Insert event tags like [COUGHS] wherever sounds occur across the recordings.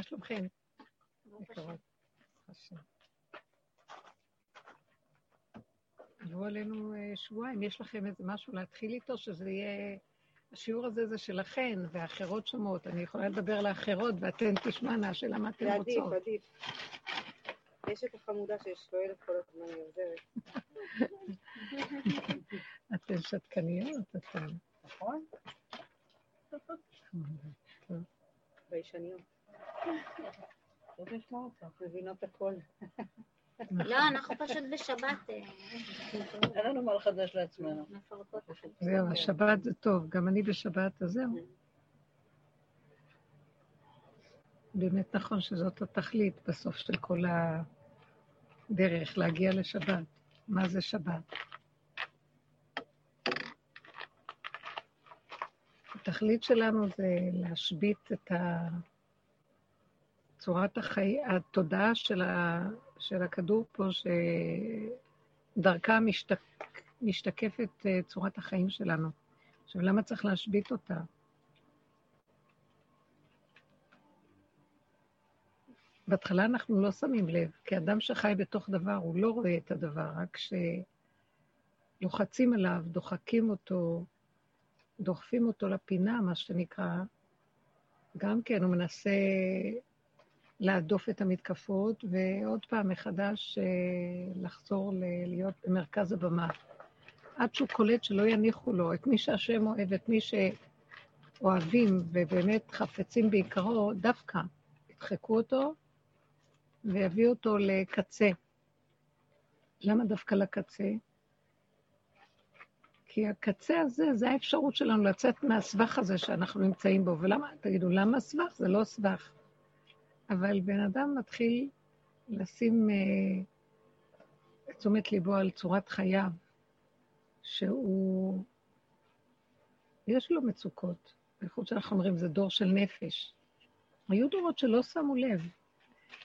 מה שלומכם? עברו עלינו אה, שבועיים, יש לכם איזה משהו להתחיל איתו, שזה יהיה... השיעור הזה זה שלכן, והאחרות שומעות. אני יכולה לדבר לאחרות, ואתן תשמענה, השאלה מה אתן רוצות. זה עדיף, עדיף. יש את החמודה ששואלת כל הזמן, היא עוזרת. [LAUGHS] אתן שתקניות, אתן. נכון? ביישניות. מבינות הכל. לא, אנחנו פשוט בשבת. אה, אין לנו מה לחדש לעצמנו. זהו, השבת זה טוב, גם אני בשבת, אז זהו. באמת נכון שזאת התכלית בסוף של כל הדרך, להגיע לשבת. מה זה שבת? התכלית שלנו זה להשבית את צורת החיים, התודעה של, ה, של הכדור פה, שדרכה משתק, משתקפת אה, צורת החיים שלנו. עכשיו, למה צריך להשבית אותה? בהתחלה אנחנו לא שמים לב, כי אדם שחי בתוך דבר, הוא לא רואה את הדבר, רק כשלוחצים עליו, דוחקים אותו, דוחפים אותו לפינה, מה שנקרא, גם כן הוא מנסה להדוף את המתקפות, ועוד פעם מחדש אה, לחזור להיות במרכז הבמה. עד שהוא קולט שלא יניחו לו את מי שהשם אוהב, את מי שאוהבים ובאמת חפצים בעיקרו, דווקא ידחקו אותו ויביאו אותו לקצה. למה דווקא לקצה? כי הקצה הזה, זה האפשרות שלנו לצאת מהסבך הזה שאנחנו נמצאים בו. ולמה, תגידו, למה סבך? זה לא סבך. אבל בן אדם מתחיל לשים uh, תשומת ליבו על צורת חייו, שהוא, יש לו מצוקות. בייחוד שאנחנו אומרים, זה דור של נפש. היו דורות שלא שמו לב,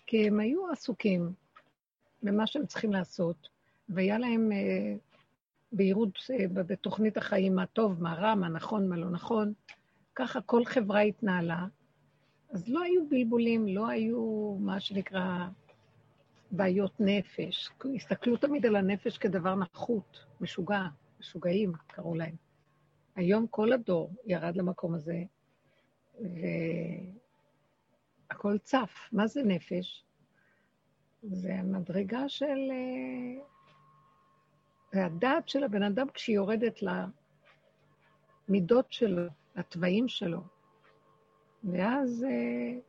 כי הם היו עסוקים במה שהם צריכים לעשות, והיה להם uh, בהירות uh, בתוכנית החיים, מה טוב, מה רע, מה נכון, מה לא נכון. ככה כל חברה התנהלה, אז לא היו בלבולים, לא היו מה שנקרא בעיות נפש. הסתכלו תמיד על הנפש כדבר נחות, משוגע, משוגעים קראו להם. היום כל הדור ירד למקום הזה, והכל צף. מה זה נפש? זה המדרגה של... זה הדעת של הבן אדם כשהיא יורדת למידות שלו, לתוואים שלו. ואז אה,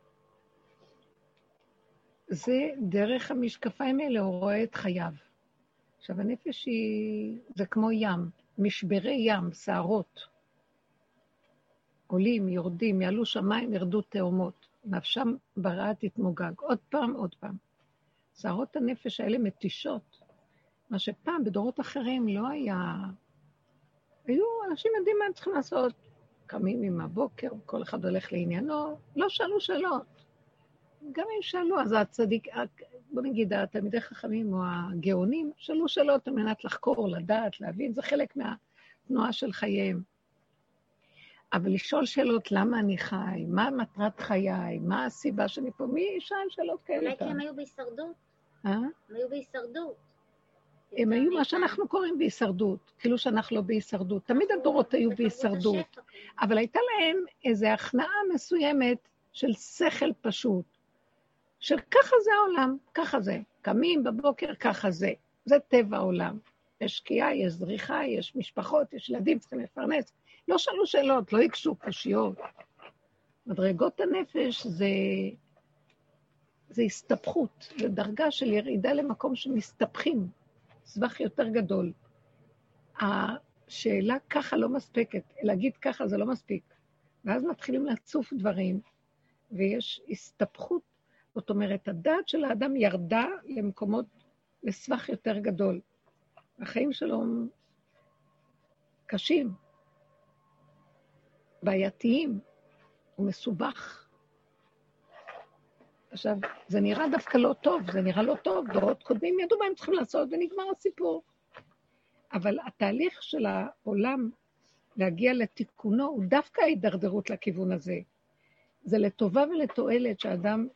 זה דרך המשקפיים האלה, הוא רואה את חייו. עכשיו, הנפש היא, זה כמו ים, משברי ים, סערות. עולים, יורדים, יעלו שמיים, ירדו תאומות. נפשם ברעה תתמוגג. עוד פעם, עוד פעם. סערות הנפש האלה מתישות. מה שפעם, בדורות אחרים, לא היה... היו, אנשים יודעים מה הם צריכים לעשות. קמים עם הבוקר, כל אחד הולך לעניינו, לא שאלו שאלות. גם אם שאלו, אז הצדיק, בוא נגיד, התלמידי חכמים או הגאונים, שאלו שאלות על מנת לחקור, לדעת, להבין, זה חלק מהתנועה של חייהם. אבל לשאול שאלות, למה אני חי, מה מטרת חיי, מה הסיבה שאני פה, מי ישאל שאלות כאלה? אולי כי הם היו בהישרדות. אה? הם היו בהישרדות. הם היו מה שאנחנו קוראים בהישרדות, כאילו שאנחנו לא בהישרדות. תמיד הדורות היו בהישרדות, אבל הייתה להם איזו הכנעה מסוימת של שכל פשוט, של ככה זה העולם, ככה זה. קמים בבוקר, ככה זה. זה טבע העולם. יש שקיעה, יש זריחה, יש משפחות, יש ילדים, צריכים לפרנס. לא שאלו שאלות, לא יקשו קושיות. מדרגות הנפש זה, זה הסתבכות, זה דרגה של ירידה למקום שמסתבכים. סבך יותר גדול. השאלה ככה לא מספקת, להגיד ככה זה לא מספיק. ואז מתחילים לצוף דברים, ויש הסתבכות. זאת אומרת, הדעת של האדם ירדה למקומות, לסבך יותר גדול. החיים שלו קשים, בעייתיים, הוא מסובך. עכשיו, זה נראה דווקא לא טוב, זה נראה לא טוב, דורות קודמים ידעו מה הם צריכים לעשות ונגמר הסיפור. אבל התהליך של העולם להגיע לתיקונו הוא דווקא ההידרדרות לכיוון הזה. זה לטובה ולתועלת שאדם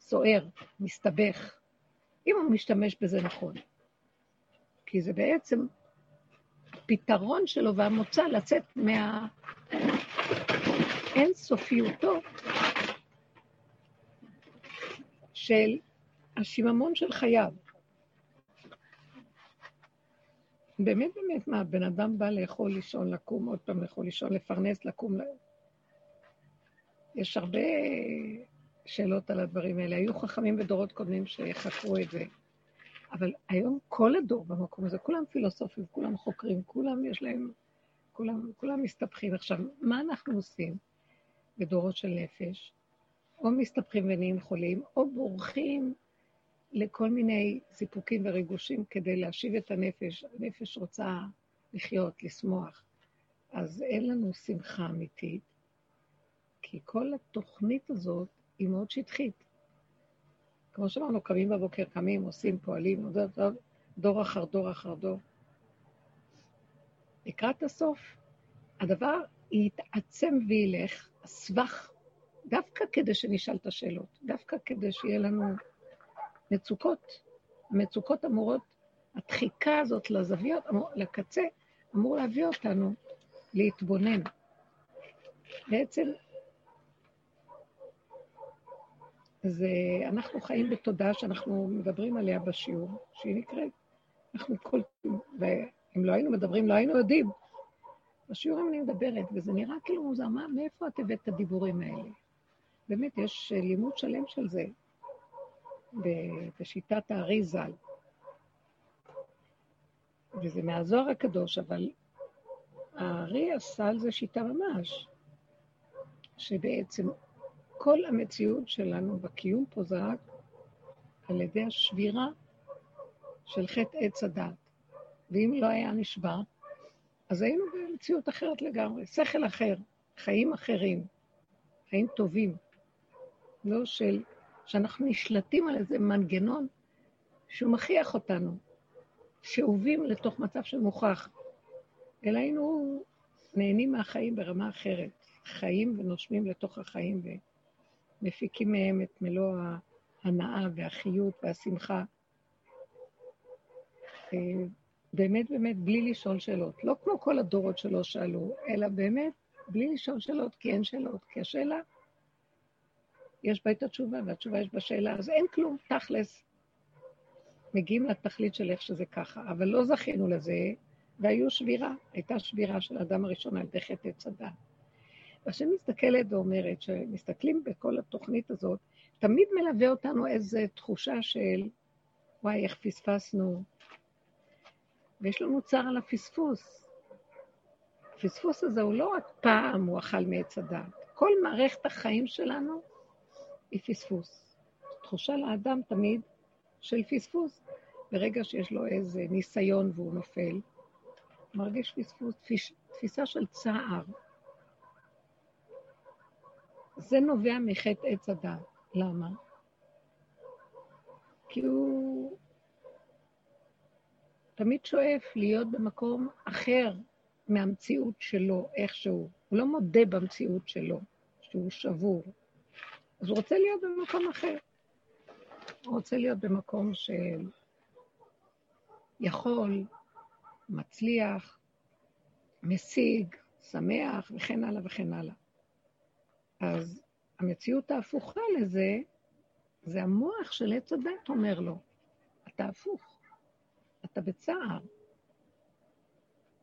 סוער, מסתבך, אם הוא משתמש בזה נכון. כי זה בעצם הפתרון שלו והמוצא לצאת מה... של השיממון של חייו. באמת, באמת, מה, בן אדם בא לאכול, לישון, לקום, עוד פעם לאכול, לישון, לפרנס, לקום. יש הרבה שאלות על הדברים האלה. היו חכמים בדורות קודמים שחקרו את זה. אבל היום כל הדור במקום הזה, כולם פילוסופים, כולם חוקרים, כולם יש להם, כולם, כולם מסתבכים. עכשיו, מה אנחנו עושים בדורות של נפש? או מסתבכים ונהיים חולים, או בורחים לכל מיני סיפוקים וריגושים כדי להשיב את הנפש. הנפש רוצה לחיות, לשמוח. אז אין לנו שמחה אמיתית, כי כל התוכנית הזאת היא מאוד שטחית. כמו שאמרנו, קמים בבוקר, קמים, עושים, פועלים, דור אחר דור אחר דור. לקראת הסוף, הדבר יתעצם וילך, הסבך, דווקא כדי שנשאל את השאלות, דווקא כדי שיהיה לנו מצוקות. המצוקות אמורות, הדחיקה הזאת לזוויות, אמור, לקצה, אמור להביא אותנו להתבונן. בעצם זה, אנחנו חיים בתודעה שאנחנו מדברים עליה בשיעור, שהיא נקראת, אנחנו קולטים, ואם לא היינו מדברים, לא היינו יודעים. בשיעורים אני מדברת, וזה נראה כאילו מוזר, מה, מאיפה את הבאת את הדיבורים האלה? באמת, יש לימוד שלם של זה בשיטת הארי ז"ל. וזה מהזוהר הקדוש, אבל הארי הסל זה שיטה ממש, שבעצם כל המציאות שלנו בקיום פה זה רק על ידי השבירה של חטא עץ הדת. ואם לא היה נשבר, אז היינו במציאות אחרת לגמרי, שכל אחר, חיים אחרים, חיים טובים, לא של, שאנחנו נשלטים על איזה מנגנון שהוא מכריח אותנו, שאובים לתוך מצב של מוכח, אלא היינו נהנים מהחיים ברמה אחרת, חיים ונושמים לתוך החיים. ו... מפיקים מהם את מלוא ההנאה והחיות והשמחה. אה, באמת באמת בלי לשאול שאלות. לא כמו כל הדורות שלא שאלו, אלא באמת בלי לשאול שאלות, כי אין שאלות. כי השאלה, יש בה את התשובה, והתשובה יש בשאלה, אז אין כלום, תכלס. מגיעים לתכלית של איך שזה ככה, אבל לא זכינו לזה, והיו שבירה, הייתה שבירה של האדם הראשון על ידי חטא עץ הדת. והשם מסתכלת ואומרת שמסתכלים בכל התוכנית הזאת, תמיד מלווה אותנו איזו תחושה של, וואי, איך פספסנו. ויש לנו צער על הפספוס. הפספוס הזה הוא לא רק פעם הוא אכל מעץ הדת. כל מערכת החיים שלנו היא פספוס. תחושה לאדם תמיד של פספוס. ברגע שיש לו איזה ניסיון והוא נופל, מרגיש פספוס, תפיסה של צער. זה נובע מחטא עץ הדת. למה? כי הוא תמיד שואף להיות במקום אחר מהמציאות שלו, איכשהו. הוא לא מודה במציאות שלו, שהוא שבור. אז הוא רוצה להיות במקום אחר. הוא רוצה להיות במקום של יכול, מצליח, משיג, שמח, וכן הלאה וכן הלאה. אז המציאות ההפוכה לזה, זה המוח של עץ הדת אומר לו, אתה הפוך, אתה בצער.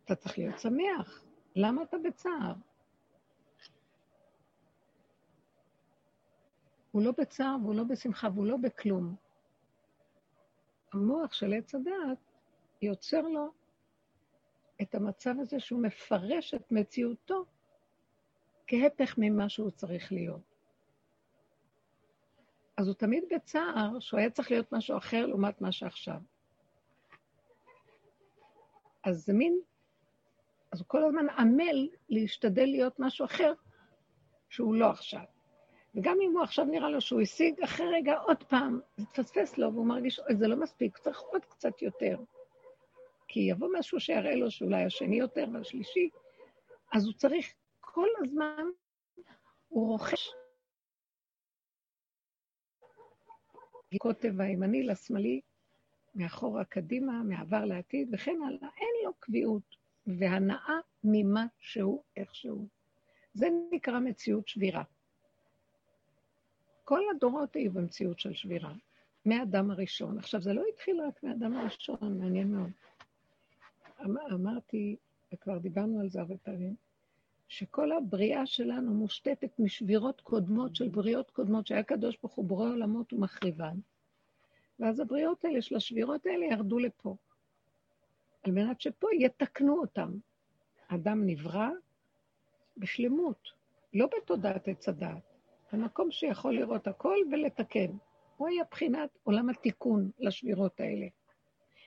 אתה צריך להיות שמח. למה אתה בצער? הוא לא בצער והוא לא בשמחה והוא לא בכלום. המוח של עץ הדת יוצר לו את המצב הזה שהוא מפרש את מציאותו כהפך ממה שהוא צריך להיות. אז הוא תמיד בצער שהוא היה צריך להיות משהו אחר לעומת מה שעכשיו. אז זה מין, אז הוא כל הזמן עמל להשתדל להיות משהו אחר שהוא לא עכשיו. וגם אם הוא עכשיו נראה לו שהוא השיג, אחרי רגע עוד פעם, זה תפספס לו והוא מרגיש, אוי, זה לא מספיק, צריך עוד קצת יותר. כי יבוא משהו שיראה לו שאולי השני יותר והשלישי, אז הוא צריך כל הזמן, הוא רוכש קוטב הימני לשמאלי, מאחורה קדימה, מעבר לעתיד וכן הלאה, אין לו קביעות והנאה ממה שהוא, איך שהוא. זה נקרא מציאות שבירה. כל הדורות היו במציאות של שבירה, מהאדם הראשון. עכשיו, זה לא התחיל רק מהאדם הראשון, מעניין מאוד. אמ-, אמרתי, וכבר דיברנו על זה הרבה פעמים, שכל הבריאה שלנו מושתתת משבירות קודמות של בריאות קודמות, שהיה קדוש ברוך הוא בורא עולמות ומחריבן. ואז הבריאות האלה של השבירות האלה ירדו לפה, על מנת שפה יתקנו אותם. אדם נברא בשלמות, לא בתודעת עץ הדעת, במקום שיכול לראות הכל ולתקן. הוא היה בחינת עולם התיקון לשבירות האלה.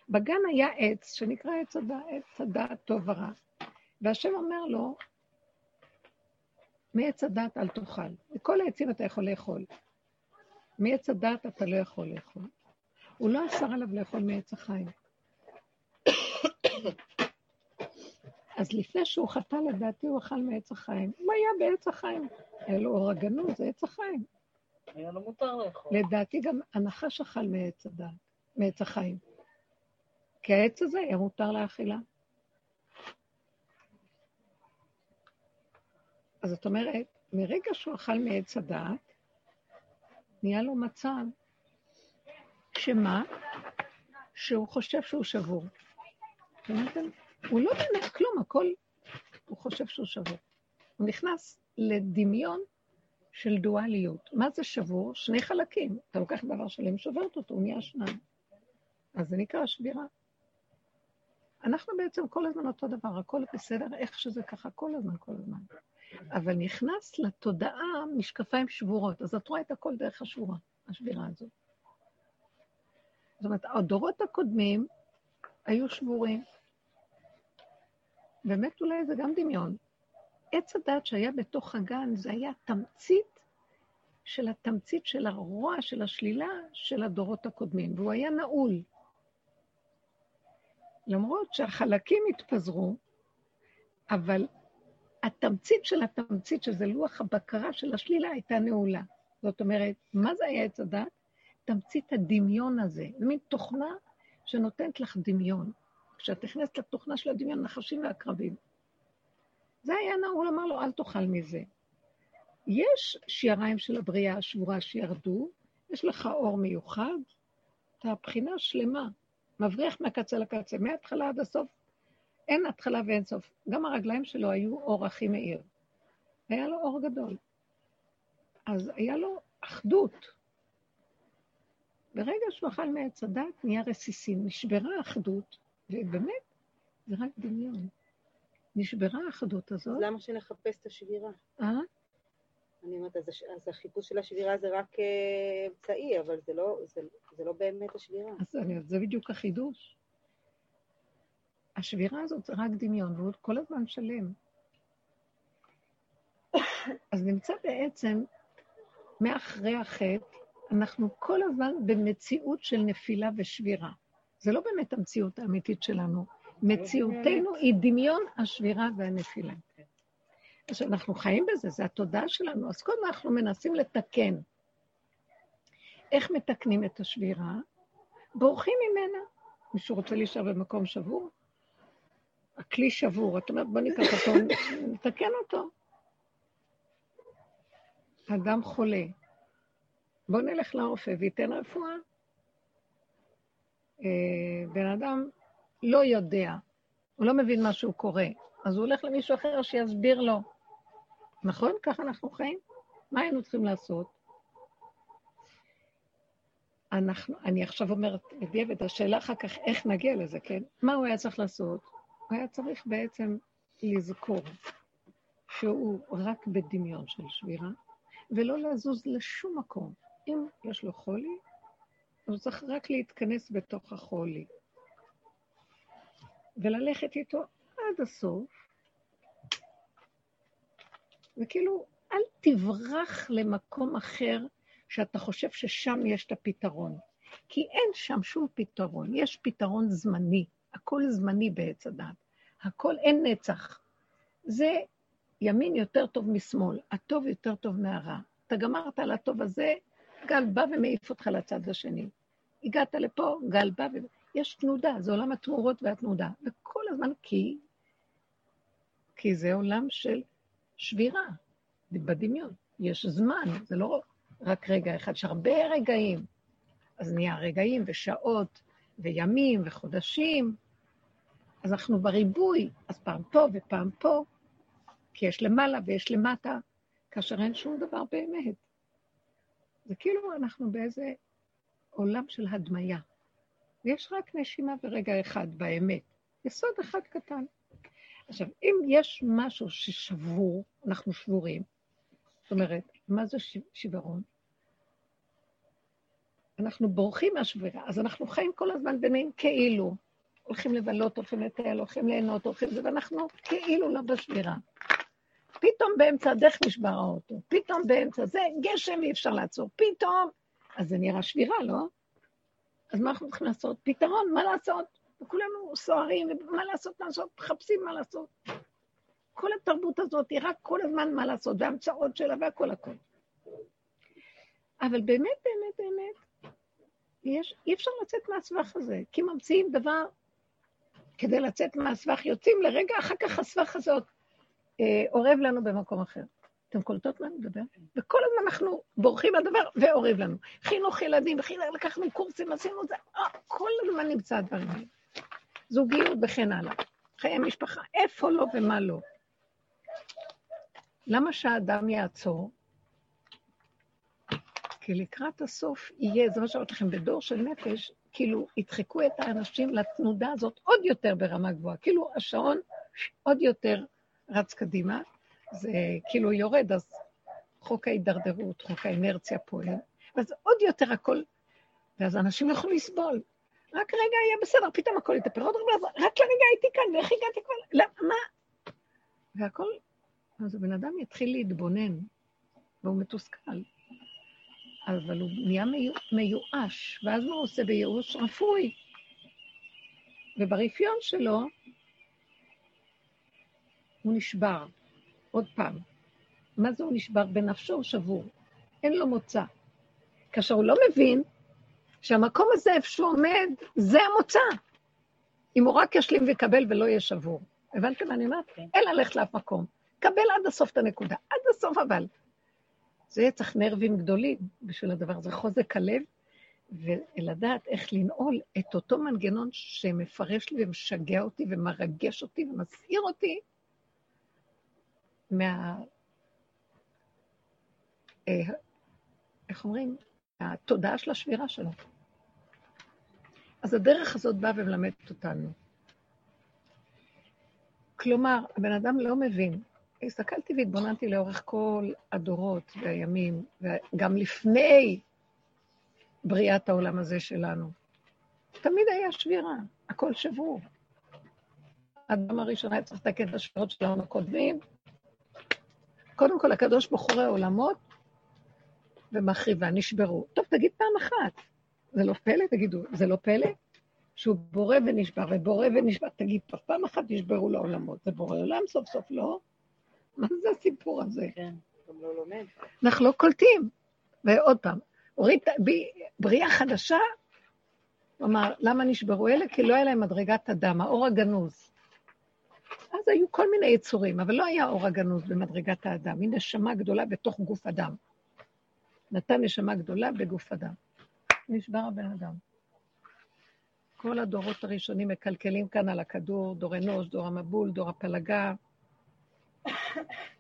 בגן היה עץ שנקרא עץ הדעת, עץ הדעת טוב ורע. והשם אומר לו, מעץ הדעת אל תאכל. מכל העצים אתה יכול לאכול. מעץ הדעת אתה לא יכול לאכול. הוא לא אסר עליו לאכול מעץ החיים. אז לפני שהוא חטא לדעתי הוא אכל מעץ החיים. הוא היה בעץ החיים. היה לו אור הגנוז, זה עץ החיים. היה לו מותר לאכול. לדעתי גם הנחש אכל מעץ הדעת, מעץ החיים. כי העץ הזה היה מותר לאכילה. אז זאת אומרת, מרגע שהוא אכל מעץ הדעת, נהיה לו מצב שמה? שהוא חושב שהוא שבור. הוא לא באמת כלום, הכל, הוא חושב שהוא שבור. הוא נכנס לדמיון של דואליות. מה זה שבור? שני חלקים. אתה לוקח דבר שלם, שוברת אותו, הוא נהיה שניים. אז זה נקרא שבירה. אנחנו בעצם כל הזמן אותו דבר, הכל בסדר, איך שזה ככה, כל הזמן, כל הזמן. אבל נכנס לתודעה משקפיים שבורות, אז את רואה את הכל דרך השבורה, השבירה הזאת. זאת אומרת, הדורות הקודמים היו שבורים. באמת אולי זה גם דמיון. עץ הדת שהיה בתוך הגן, זה היה תמצית של התמצית של הרוע, של השלילה של הדורות הקודמים, והוא היה נעול. למרות שהחלקים התפזרו, אבל התמצית של התמצית, שזה לוח הבקרה של השלילה, הייתה נעולה. זאת אומרת, מה זה היה עץ הדת? תמצית הדמיון הזה. זה מין תוכנה שנותנת לך דמיון. כשאת נכנסת לתוכנה של הדמיון, נחשים ועקרבים. זה היה נעול, אמר לו, אל תאכל מזה. יש שיעריים של הבריאה השבורה שירדו, יש לך אור מיוחד, אתה בחינה שלמה, מבריח מהקצה לקצה, מההתחלה עד הסוף, אין התחלה ואין סוף. גם הרגליים שלו היו אור הכי מאיר. היה לו אור גדול. אז היה לו אחדות. ברגע שהוא אכל מעץ הדת, נהיה רסיסים, נשברה האחדות, ובאמת, זה רק דמיון. נשברה האחדות הזאת. אז למה שנחפש את השבירה? אה? אני אומרת, אז, אז החיפוש של השבירה זה רק אה, אמצעי, אבל זה לא, זה, זה לא באמת השבירה. אז אני, זה בדיוק החידוש. השבירה הזאת זה רק דמיון, והוא כל הזמן שלם. אז נמצא בעצם, מאחרי החטא, אנחנו כל הזמן במציאות של נפילה ושבירה. זה לא באמת המציאות האמיתית שלנו. מציאותנו היא דמיון השבירה והנפילה. אז אנחנו חיים בזה, זה התודעה שלנו. אז קודם אנחנו מנסים לתקן. איך מתקנים את השבירה? בורחים ממנה. מישהו רוצה להישאר במקום שבור? הכלי שבור, את אומרת, בוא ניקח אותו, [LAUGHS] נתקן אותו. אדם חולה, בוא נלך לרופא וייתן רפואה. אה, בן אדם לא יודע, הוא לא מבין מה שהוא קורא, אז הוא הולך למישהו אחר שיסביר לו. נכון? ככה אנחנו חיים? מה היינו צריכים לעשות? אנחנו, אני עכשיו אומרת, בדיעבד, השאלה אחר כך, איך נגיע לזה, כן? מה הוא היה צריך לעשות? הוא היה צריך בעצם לזכור שהוא רק בדמיון של שבירה, ולא לזוז לשום מקום. אם יש לו חולי, הוא צריך רק להתכנס בתוך החולי. וללכת איתו עד הסוף, וכאילו, אל תברח למקום אחר שאתה חושב ששם יש את הפתרון. כי אין שם שום פתרון, יש פתרון זמני, הכל זמני בעץ הדת. הכל, אין נצח. זה ימין יותר טוב משמאל, הטוב יותר טוב מהרע. אתה גמרת על הטוב הזה, גל בא ומעיף אותך לצד השני. הגעת לפה, גל בא ו... יש תנודה, זה עולם התמורות והתנודה. וכל הזמן כי... כי זה עולם של שבירה, בדמיון. יש זמן, זה לא רק רגע אחד, יש הרבה רגעים. אז נהיה רגעים ושעות וימים וחודשים. אז אנחנו בריבוי, אז פעם פה ופעם פה, כי יש למעלה ויש למטה, כאשר אין שום דבר באמת. זה כאילו אנחנו באיזה עולם של הדמיה. ויש רק נשימה ורגע אחד באמת, יסוד אחד קטן. עכשיו, אם יש משהו ששבור, אנחנו שבורים, זאת אומרת, מה זה שברון? אנחנו בורחים מהשבירה, אז אנחנו חיים כל הזמן ביניהם כאילו. הולכים לבלות, הולכים לטייל, הולכים ליהנות, הולכים זה, ואנחנו כאילו לא בשבירה. פתאום באמצע הדרך נשבר האוטו, פתאום באמצע זה, גשם אי אפשר לעצור, פתאום, אז זה נראה שבירה, לא? אז מה אנחנו צריכים לעשות? פתרון, מה לעשות? וכולנו סוערים, ומה לעשות, מה לעשות, מחפשים מה לעשות. כל התרבות הזאת היא רק כל הזמן מה לעשות, והמצאות שלה והכל הכל. אבל באמת, באמת, באמת, יש, אי אפשר לצאת מהסבך הזה, כי ממציאים דבר כדי לצאת מהסבך, יוצאים לרגע, אחר כך הסבך הזה עוד אורב לנו במקום אחר. אתם קולטות מה אני מדבר? וכל הזמן אנחנו בורחים מהדבר ואורב לנו. חינוך ילדים, חינוך, לקחנו קורסים, עשינו את זה, אה, כל הזמן נמצא הדברים האלה. זוגיות וכן הלאה. חיי משפחה, איפה לא ומה לא. למה שהאדם יעצור? כי לקראת הסוף יהיה, זה מה שאמרתי לכם, בדור של נפש, כאילו ידחקו את האנשים לתנודה הזאת עוד יותר ברמה גבוהה. כאילו השעון עוד יותר רץ קדימה, זה כאילו יורד, אז חוק ההידרדרות, חוק האנרציה פועל, ואז עוד יותר הכל, ואז אנשים לא יכולים לסבול. רק רגע יהיה בסדר, פתאום הכל יתהפך, עוד רגע, רק לרגע הייתי כאן, ואיך הגעתי כבר, למה? והכל, אז הבן אדם יתחיל להתבונן, והוא מתוסכל. אבל הוא נהיה מיואש, ואז מה הוא עושה בייאוש? רפוי. וברפיון שלו הוא נשבר. עוד פעם, מה זה הוא נשבר? בנפשו הוא שבור. אין לו מוצא. כאשר הוא לא מבין שהמקום הזה, איפה שהוא עומד, זה המוצא. אם הוא רק ישלים ויקבל ולא יהיה שבור. הבנתם מה אני אומרת? כן. אין ללכת לאף מקום. קבל עד הסוף את הנקודה. עד הסוף אבל. זה צריך נרבים גדולים בשביל הדבר הזה, חוזק הלב, ולדעת איך לנעול את אותו מנגנון שמפרש לי ומשגע אותי ומרגש אותי ומסעיר אותי מה... אה, איך אומרים? התודעה של השבירה שלו. אז הדרך הזאת באה ומלמדת אותנו. כלומר, הבן אדם לא מבין הסתכלתי והתבוננתי לאורך כל הדורות והימים, וגם לפני בריאת העולם הזה שלנו. תמיד היה שבירה, הכל שבור. האדם הראשון היה צריך לתקן את השבירות של העולם הקודמים. קודם כל, הקדוש בוחרי העולמות ומחריבה, נשברו. טוב, תגיד פעם אחת. זה לא פלא? תגידו, זה לא פלא? שהוא בורא ונשבר, ובורא ונשבר, תגיד, פעם אחת נשברו לעולמות. זה בורא עולם סוף סוף, לא? מה זה הסיפור הזה? כן, גם לא לומד. אנחנו לא קולטים. ועוד פעם, הוריד בריאה חדשה, הוא אמר, למה נשברו אלה? כי לא היה להם מדרגת אדם, האור הגנוז. אז היו כל מיני יצורים, אבל לא היה אור הגנוז במדרגת האדם, היא נשמה גדולה בתוך גוף אדם. נתן נשמה גדולה בגוף אדם. נשבר הבן אדם. כל הדורות הראשונים מקלקלים כאן על הכדור, דור אנוש, דור המבול, דור הפלגה,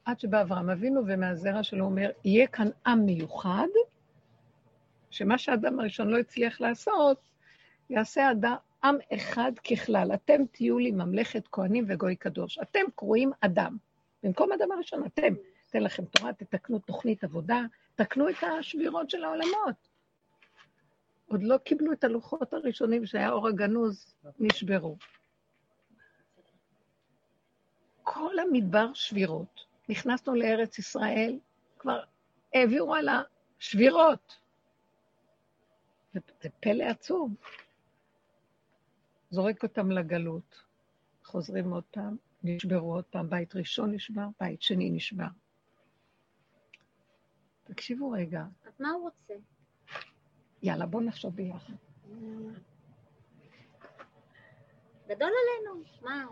עד שבא אברהם אבינו ומהזרע שלו אומר, יהיה כאן עם מיוחד, שמה שהאדם הראשון לא הצליח לעשות, יעשה אדם, עם אחד ככלל. אתם תהיו לי ממלכת כהנים וגוי קדוש. אתם קרואים אדם. במקום אדם הראשון, אתם. אתן לכם תורה, תתקנו תוכנית עבודה, תקנו את השבירות של העולמות. עוד לא קיבלו את הלוחות הראשונים שהיה אור הגנוז, נשברו. כל המדבר שבירות. נכנסנו לארץ ישראל, כבר העבירו על השבירות. זה פלא עצום. זורק אותם לגלות, חוזרים עוד פעם, נשברו עוד פעם, בית ראשון נשבר, בית שני נשבר. תקשיבו רגע. אז מה הוא רוצה? יאללה, בואו נחשוב ביחד. גדול עלינו. מה,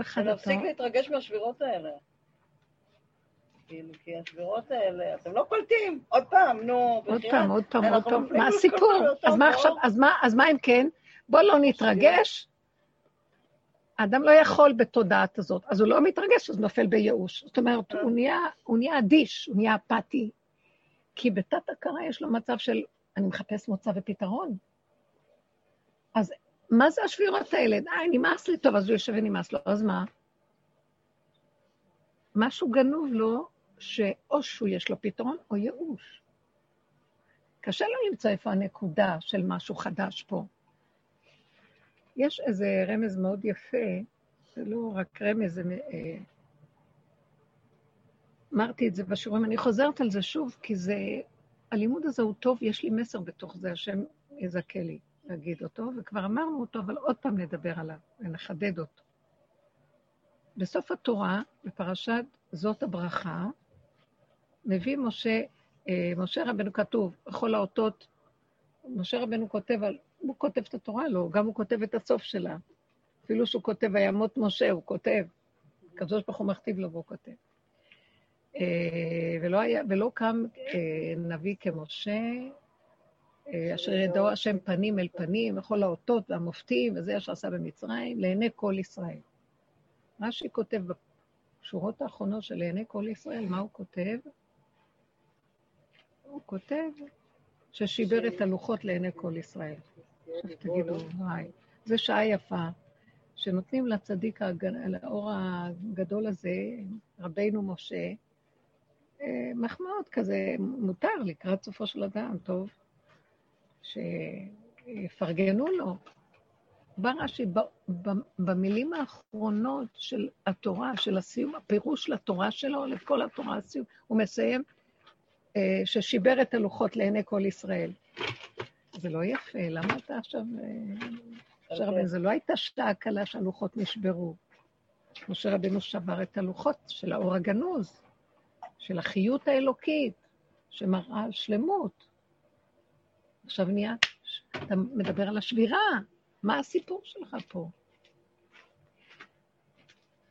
אחד אתה... להפסיק להתרגש מהשבירות האלה. כאילו, כי השבירות האלה, אתם לא קולטים. עוד פעם, נו. עוד. פעם, עוד פעם, עוד פעם. מה הסיפור? אז מה עכשיו, בור. אז מה- אז מה אם כן? בוא לא נתרגש. האדם לא יכול בתודעת הזאת, אז הוא לא מתרגש, אז נופל בייאוש. זאת אומרת, הוא נהיה, הוא נהיה אדיש, הוא נהיה אפאתי. כי בתת הכרה יש לו מצב של, אני מחפש מוצא ופתרון. אז מה זה השבירות האלה? די, נמאס לי טוב, אז הוא יושב ונמאס לו, אז מה? משהו גנוב לו, שאו שהוא יש לו פתרון או ייאוש. קשה לו למצוא איפה הנקודה של משהו חדש פה. יש איזה רמז מאוד יפה, זה לא רק רמז, זה... אה, אמרתי את זה בשיעורים, אני חוזרת על זה שוב, כי זה... הלימוד הזה הוא טוב, יש לי מסר בתוך זה, השם יזכה לי להגיד אותו, וכבר אמרנו אותו, אבל עוד פעם נדבר עליו ונחדד אותו. בסוף התורה, בפרשת זאת הברכה, מביא משה, אה, משה רבנו כתוב, בכל האותות, משה רבנו כותב, על, הוא כותב את התורה, לא, גם הוא כותב את הסוף שלה. אפילו שהוא כותב וימות משה, הוא כותב. הקדוש ברוך הוא מכתיב לו והוא כותב. אה, ולא, היה, ולא קם אה, נביא כמשה, אה, אשר ידעו השם פנים אל פנים, וכל האותות והמופתים, וזה אשר עשה במצרים, לעיני כל ישראל. רש"י כותב בשורות האחרונות של לעיני כל ישראל, מה הוא כותב? הוא כותב ששיבר את הלוחות לעיני כל ישראל. תגידו, וואי, זו שעה יפה, שנותנים לצדיק, לאור הגדול הזה, רבינו משה, אה, מחמאות כזה, מותר לקראת סופו של אדם, טוב, שיפרגנו לו. בא רש"י, במילים האחרונות של התורה, של הסיום, הפירוש לתורה שלו, לכל התורה הסיום, הוא מסיים, אה, ששיבר את הלוחות לעיני כל ישראל. זה לא יפה, למה אתה עכשיו... אה, משה רבנו, זה לא הייתה שעה קלה שהלוחות נשברו. משה רבנו שבר את הלוחות של האור הגנוז, של החיות האלוקית, שמראה שלמות. עכשיו נהיה, אתה מדבר על השבירה, מה הסיפור שלך פה?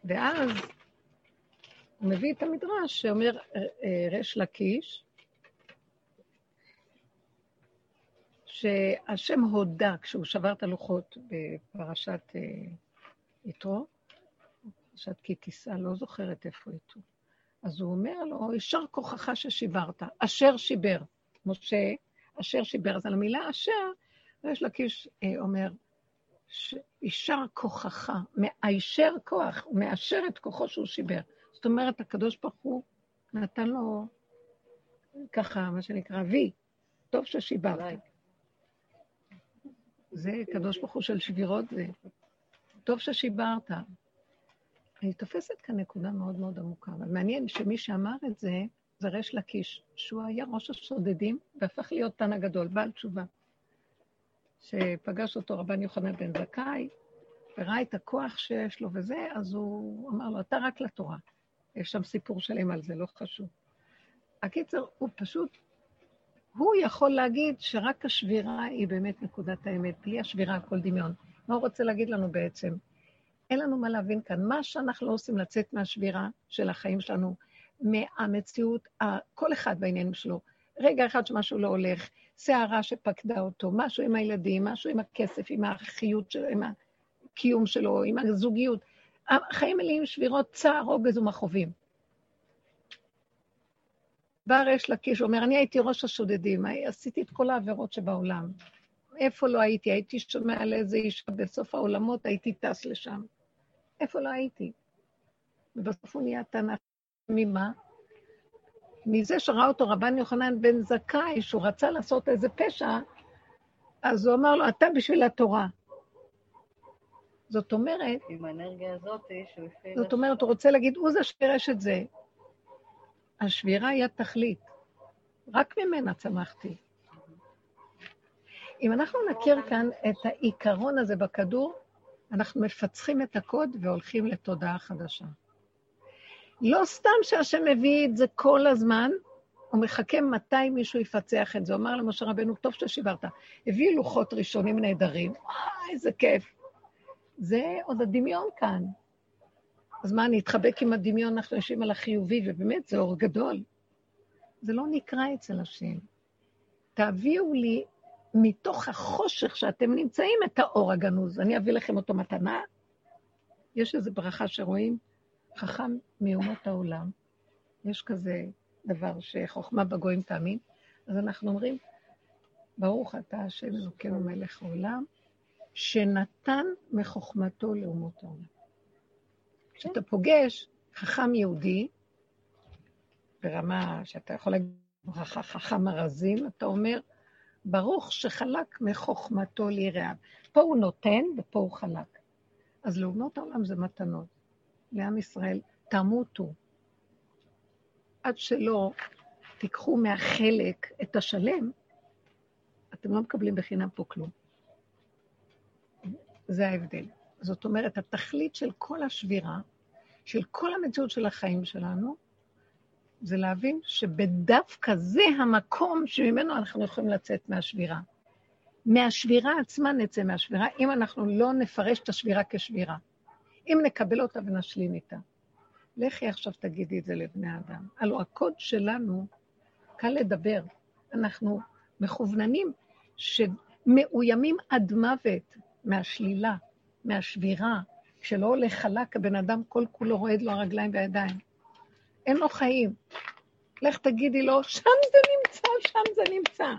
ואז הוא מביא את המדרש שאומר אה, אה, ריש לקיש, שהשם הודה כשהוא שבר את הלוחות בפרשת אה, יתרו, פרשת כי תישא, לא זוכרת איפה יתרו. אז הוא אומר לו, יישר כוחך ששיברת, אשר שיבר. משה, אשר שיבר. אז על המילה אשר, יש לקיש אה, אומר, יישר כוחך, הישר כוח, הוא מאשר את כוחו שהוא שיבר. זאת אומרת, הקדוש ברוך הוא נתן לו ככה, מה שנקרא, וי, טוב ששיברת. זה קדוש ברוך הוא של שבירות, זה טוב ששיברת. אני תופסת כאן נקודה מאוד מאוד עמוקה, אבל מעניין שמי שאמר את זה, זה ריש לקיש, שהוא היה ראש השודדים והפך להיות תן הגדול, בעל תשובה. שפגש אותו רבן יוחנן בן זכאי, וראה את הכוח שיש לו וזה, אז הוא אמר לו, אתה רק לתורה. יש שם סיפור שלם על זה, לא חשוב. הקיצר, הוא פשוט, הוא יכול להגיד שרק השבירה היא באמת נקודת האמת, בלי השבירה הכל דמיון. מה הוא רוצה להגיד לנו בעצם? אין לנו מה להבין כאן. מה שאנחנו לא עושים לצאת מהשבירה של החיים שלנו, מהמציאות, כל אחד בעניינים שלו. רגע אחד שמשהו לא הולך, סערה שפקדה אותו, משהו עם הילדים, משהו עם הכסף, עם החיות שלו, עם הקיום שלו, עם הזוגיות. החיים מלאים שבירות, צער, רוגז ומכאובים. בא ריש לקיש, אומר, אני הייתי ראש השודדים, עשיתי את כל העבירות שבעולם. איפה לא הייתי? הייתי שומע על איזה אישה בסוף העולמות, הייתי טס לשם. איפה לא הייתי? ובסוף הוא נהיה תנ"ך. ממה? מזה שראה אותו רבן יוחנן בן זכאי, שהוא רצה לעשות איזה פשע, אז הוא אמר לו, אתה בשביל התורה. זאת אומרת, עם האנרגיה הזאת שהוא הפעיל... זאת אומרת, הוא רוצה להגיד, הוא זה שפירש את זה. השבירה היא התכלית. רק ממנה צמחתי. אם אנחנו נכיר כאן את העיקרון הזה בכדור, אנחנו מפצחים את הקוד והולכים לתודעה חדשה. לא סתם שהשם מביא את זה כל הזמן, הוא מחכה מתי מישהו יפצח את זה. הוא אמר למשה רבנו, טוב ששיברת. הביא לוחות ראשונים נהדרים, וואי, איזה כיף. זה עוד הדמיון כאן. אז מה, אני אתחבק עם הדמיון, אנחנו יושבים על החיובי, ובאמת, זה אור גדול. זה לא נקרא אצל השם. תביאו לי מתוך החושך שאתם נמצאים את האור הגנוז. אני אביא לכם אותו מתנה. יש איזו ברכה שרואים, חכם מאומות העולם. יש כזה דבר שחוכמה בגויים תאמין. אז אנחנו אומרים, ברוך אתה השם אלוקינו מלך העולם, שנתן מחוכמתו לאומות העולם. כשאתה פוגש חכם יהודי, ברמה שאתה יכול להגיד חכם ארזים, אתה אומר, ברוך שחלק מחוכמתו ליראיו. פה הוא נותן ופה הוא חלק. אז לאומות העולם זה מתנות. לעם ישראל, תמותו. עד שלא תיקחו מהחלק את השלם, אתם לא מקבלים בחינם פה כלום. זה ההבדל. זאת אומרת, התכלית של כל השבירה, של כל המציאות של החיים שלנו, זה להבין שבדווקא זה המקום שממנו אנחנו יכולים לצאת מהשבירה. מהשבירה עצמה נצא מהשבירה, אם אנחנו לא נפרש את השבירה כשבירה. אם נקבל אותה ונשלים איתה. לכי עכשיו תגידי את זה לבני אדם. הלוא הקוד שלנו, קל לדבר. אנחנו מכווננים שמאוימים עד מוות מהשלילה, מהשבירה, כשלא הולך חלק, הבן אדם כל כולו רועד לו הרגליים והידיים. אין לו חיים. לך תגידי לו, שם זה נמצא, שם זה נמצא.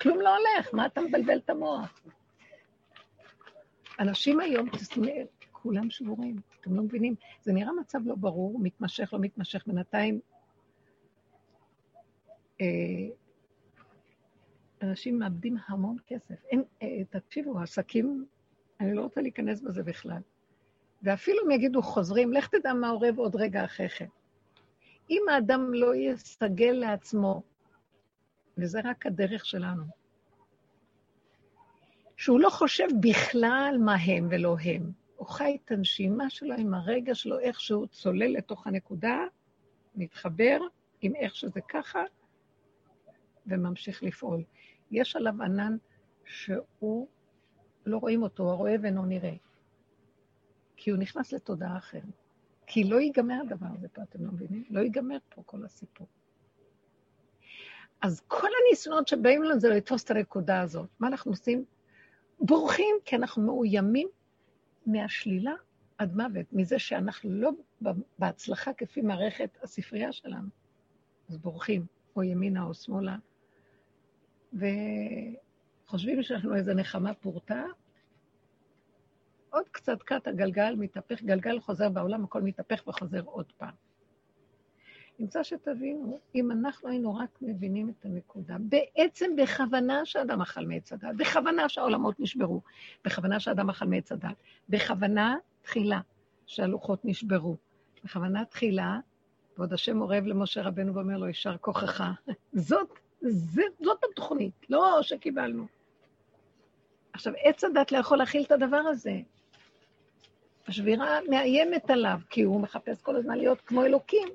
כלום לא הולך, מה אתה מבלבל את המוח? אנשים היום, כולם שבורים, אתם לא מבינים. זה נראה מצב לא ברור, מתמשך, לא מתמשך, בינתיים אה, אנשים מאבדים המון כסף. אין, אה, תקשיבו, עסקים, אני לא רוצה להיכנס בזה בכלל. ואפילו אם יגידו חוזרים, לך תדע מה עורב עוד רגע אחרי כן. אם האדם לא יסגל לעצמו, וזה רק הדרך שלנו, שהוא לא חושב בכלל מה הם ולא הם, הוא חי את הנשימה שלו עם הרגע שלו, איך שהוא צולל לתוך הנקודה, מתחבר עם איך שזה ככה, וממשיך לפעול. יש עליו ענן שהוא, לא רואים אותו, הוא רואה ואינו נראה. כי הוא נכנס לתודעה אחרת. כי לא ייגמר הדבר הזה פה, אתם לא מבינים? לא ייגמר פה כל הסיפור. אז כל הניסיונות שבאים לנו זה לתפוס את הנקודה הזאת. מה אנחנו עושים? בורחים, כי אנחנו מאוימים מהשלילה עד מוות, מזה שאנחנו לא בהצלחה כפי מערכת הספרייה שלנו. אז בורחים, או ימינה או שמאלה, וחושבים שאנחנו איזה נחמה פורתא, עוד קצת קט הגלגל מתהפך, גלגל חוזר בעולם, הכל מתהפך וחוזר עוד פעם. נמצא שתבינו, אם אנחנו היינו רק מבינים את הנקודה, בעצם בכוונה שאדם אכל מעץ הדת, בכוונה שהעולמות נשברו, בכוונה שאדם אכל מעץ הדת, בכוונה תחילה שהלוחות נשברו, בכוונה תחילה, ועוד השם אורב למשה רבנו ואומר לו, יישר כוחך. [LAUGHS] זאת, זאת, זאת התוכנית, לא שקיבלנו. עכשיו, עץ הדת לא יכול להכיל את הדבר הזה. השבירה מאיימת עליו, כי הוא מחפש כל הזמן להיות כמו אלוקים,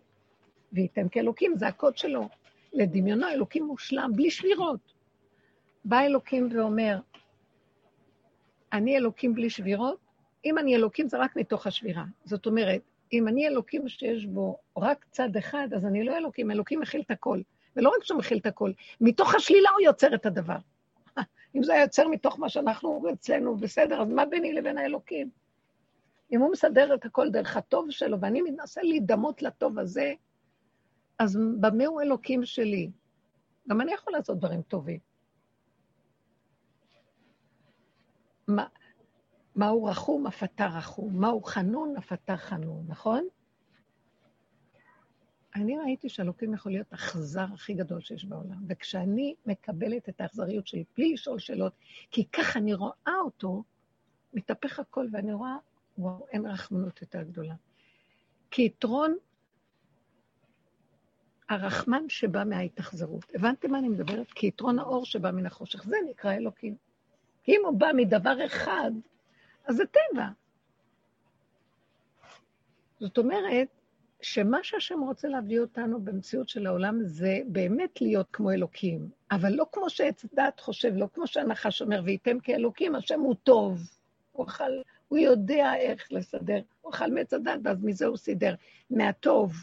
וייתן כאלוקים, זה הקוד שלו. לדמיונו אלוקים מושלם, בלי שבירות. בא אלוקים ואומר, אני אלוקים בלי שבירות? אם אני אלוקים זה רק מתוך השבירה. זאת אומרת, אם אני אלוקים שיש בו רק צד אחד, אז אני לא אלוקים, אלוקים מכיל את הכל. ולא רק שהוא מכיל את הכל, מתוך השלילה הוא יוצר את הדבר. [LAUGHS] אם זה היה יוצר מתוך מה שאנחנו אצלנו, בסדר, אז מה ביני לבין האלוקים? אם הוא מסדר את הכל דרך הטוב שלו, ואני מנסה להידמות לטוב הזה, אז במה הוא אלוקים שלי? גם אני יכול לעשות דברים טובים. מה, מהו רחום, אף אתה רחום. מהו חנון, אף אתה חנון, נכון? אני ראיתי שאלוקים יכול להיות האכזר הכי גדול שיש בעולם, וכשאני מקבלת את האכזריות שלי בלי לשאול שאלות, כי ככה אני רואה אותו, מתהפך הכל, ואני רואה, וואו, אין רחמנות יותר גדולה. כי יתרון הרחמן שבא מההתאכזרות. הבנתם מה אני מדברת? כי יתרון האור שבא מן החושך, זה נקרא אלוקים. אם הוא בא מדבר אחד, אז זה טבע. זאת אומרת, שמה שהשם רוצה להביא אותנו במציאות של העולם זה באמת להיות כמו אלוקים, אבל לא כמו שעץ דת חושב, לא כמו שהנחש אומר, וייתם כאלוקים, השם הוא טוב. הוא אכל, הוא יודע איך לסדר. הוא אכל מעץ הדת, ואז מזה הוא סידר. מהטוב.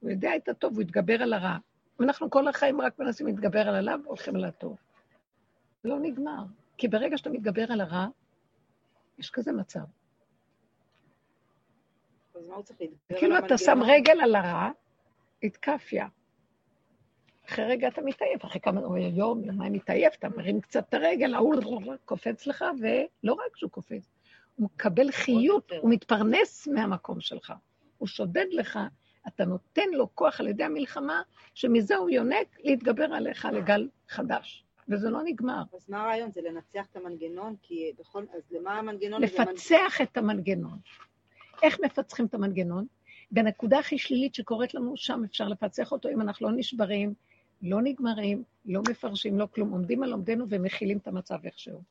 הוא יודע את הטוב, הוא יתגבר על הרע. אנחנו כל החיים רק מנסים להתגבר על הלאו, הולכים על הטוב. לא נגמר. כי ברגע שאתה מתגבר על הרע, יש כזה מצב. אז מה הוא צריך להתגבר כאילו אתה שם? רגל על הרע, התקפיה. אחרי רגע אתה מתעייף, אחרי כמה, יום, יומיים מתעייף, אתה מרים קצת את הרגל, ההוא קופץ לך, ולא רק שהוא קופץ, הוא מקבל חיות. הוא מתפרנס מהמקום שלך. הוא שודד לך, אתה נותן לו כוח על ידי המלחמה, שמזה הוא יונק להתגבר עליך לגל חדש. וזה לא נגמר. אז מה הרעיון? זה לנצח את המנגנון? כי בכל... אז למה המנגנון? לפצח את המנגנון. איך מפצחים את המנגנון? בנקודה הכי שלילית שקורית לנו, שם אפשר לפצח אותו אם אנחנו לא נשברים, לא נגמרים, לא מפרשים, לא כלום, עומדים על עומדנו ומכילים את המצב איכשהו.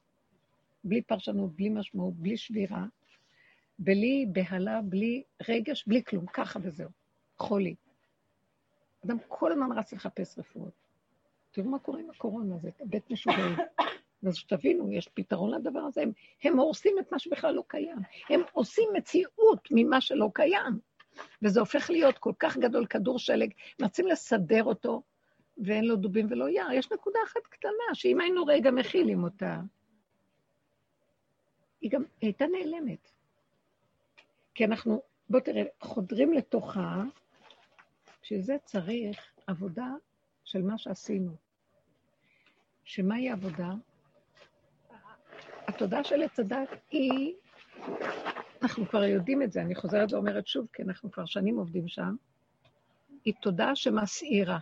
בלי פרשנות, בלי משמעות, בלי שבירה, בלי בהלה, בלי רגש, בלי כלום, ככה וזהו. חולי. אדם כל הזמן רץ לחפש רפואות. תראו מה קורה עם הקורונה, זה בית משוגעים. אז שתבינו, יש פתרון לדבר הזה. הם, הם הורסים את מה שבכלל לא קיים. הם עושים מציאות ממה שלא קיים. וזה הופך להיות כל כך גדול, כדור שלג, מנסים לסדר אותו, ואין לו דובים ולא יער. יש נקודה אחת קטנה, שאם היינו רגע מכילים אותה, היא גם הייתה נעלמת. כי אנחנו, בוא תראה, חודרים לתוכה, בשביל זה צריך עבודה של מה שעשינו. שמהי העבודה? התודעה של עץ הדת היא, אנחנו כבר יודעים את זה, אני חוזרת ואומרת שוב, כי אנחנו כבר שנים עובדים שם, היא תודעה שמסעירה.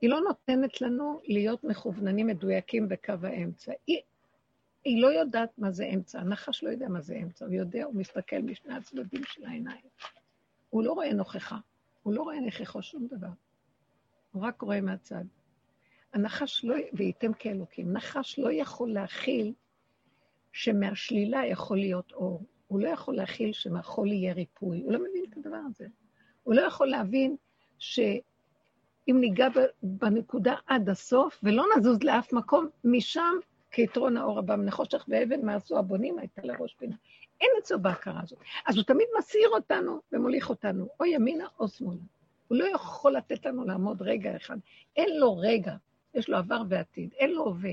היא לא נותנת לנו להיות מכווננים מדויקים בקו האמצע. היא, היא לא יודעת מה זה אמצע, הנחש לא יודע מה זה אמצע, הוא יודע, הוא מסתכל משני הצדדים של העיניים. הוא לא רואה נוכחה, הוא לא רואה נכחו שום דבר. הוא רק רואה מהצד. הנחש לא, וייתם כאלוקים, נחש לא יכול להכיל שמהשלילה יכול להיות אור. הוא לא יכול להכיל שמהחול יהיה ריפוי. הוא לא מבין את הדבר הזה. הוא לא יכול להבין שאם ניגע בנקודה עד הסוף ולא נזוז לאף מקום, משם כיתרון האור הבא מן החושך ואבן מה עשו הבונים הייתה לראש פינה. אין אצלו בהכרה הזאת. אז הוא תמיד מסעיר אותנו ומוליך אותנו, או ימינה או שמאלה. הוא לא יכול לתת לנו לעמוד רגע אחד. אין לו רגע, יש לו עבר ועתיד, אין לו הווה.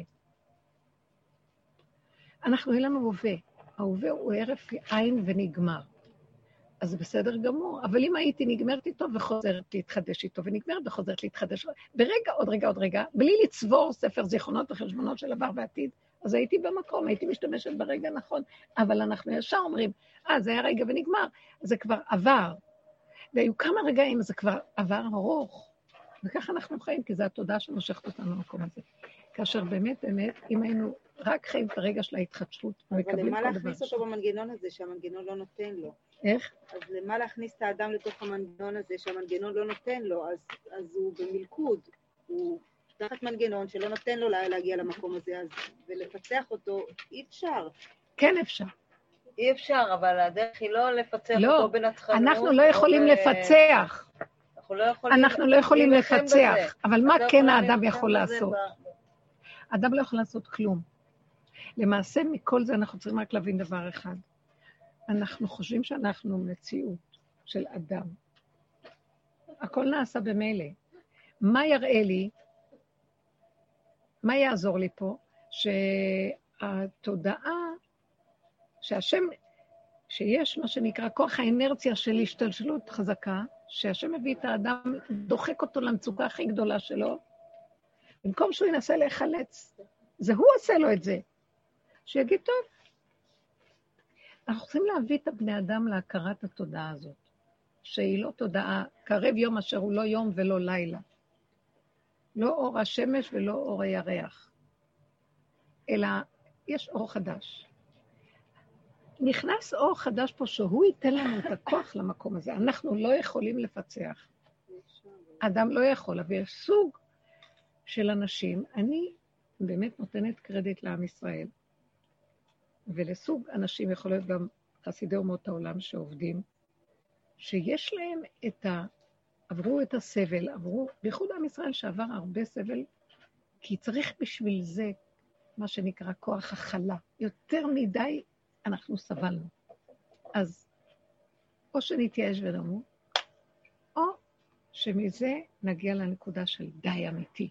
אנחנו, אין לנו הווה. ההווה הוא הרף עין ונגמר. אז בסדר גמור, אבל אם הייתי נגמרת איתו וחוזרת להתחדש איתו, ונגמרת וחוזרת להתחדש, ברגע, עוד רגע, עוד רגע, בלי לצבור ספר זיכרונות וחשבונות של עבר ועתיד, אז הייתי במקום, הייתי משתמשת ברגע הנכון. אבל אנחנו ישר אומרים, אה, זה היה רגע ונגמר, זה כבר עבר. והיו כמה רגעים, זה כבר עבר ארוך. וככה אנחנו חיים, כי זו התודעה שמושכת אותנו למקום הזה. כאשר באמת, באמת, אם היינו רק חיים את הרגע של ההתחדשות, אבל למה כל דבר. להכניס אותו במנגנון הזה שהמנגנון לא נותן לו? איך? אז למה להכניס את האדם לתוך המנגנון הזה שהמנגנון לא נותן לו? אז, אז הוא במלכוד, הוא תחת מנגנון שלא נותן לו לה- להגיע למקום הזה, אז ולפצח אותו אי אפשר. כן אפשר. אי אפשר, אבל הדרך היא לא לפצח לא, אותו בנצחנות. אנחנו לא או יכולים ב- לפצח. אנחנו לא יכולים אנחנו לא יכולים לפצח. בזה. אבל מה לא כן האדם יכול לעשות? אדם לא יכול לעשות כלום. למעשה, מכל זה אנחנו צריכים רק להבין דבר אחד. אנחנו חושבים שאנחנו מציאות של אדם. הכל נעשה במילא. מה יראה לי, מה יעזור לי פה? שהתודעה, שהשם, שיש מה שנקרא כוח האנרציה של השתלשלות חזקה, שהשם מביא את האדם, דוחק אותו למצוקה הכי גדולה שלו, במקום שהוא ינסה להיחלץ, זה הוא עושה לו את זה. שיגיד, טוב. אנחנו צריכים להביא את הבני אדם להכרת התודעה הזאת, שהיא לא תודעה, קרב יום אשר הוא לא יום ולא לילה. לא אור השמש ולא אור הירח, אלא יש אור חדש. נכנס אור חדש פה, שהוא ייתן לנו את הכוח למקום הזה. אנחנו לא יכולים לפצח. אדם לא יכול, אבל יש סוג של אנשים, אני באמת נותנת קרדיט לעם ישראל, ולסוג אנשים יכול להיות גם חסידי אומות העולם שעובדים, שיש להם את ה... עברו את הסבל, עברו, בייחוד עם ישראל שעבר הרבה סבל, כי צריך בשביל זה מה שנקרא כוח הכלה. יותר מדי אנחנו סבלנו. אז או שנתייאש ונמות, או שמזה נגיע לנקודה של די אמיתי.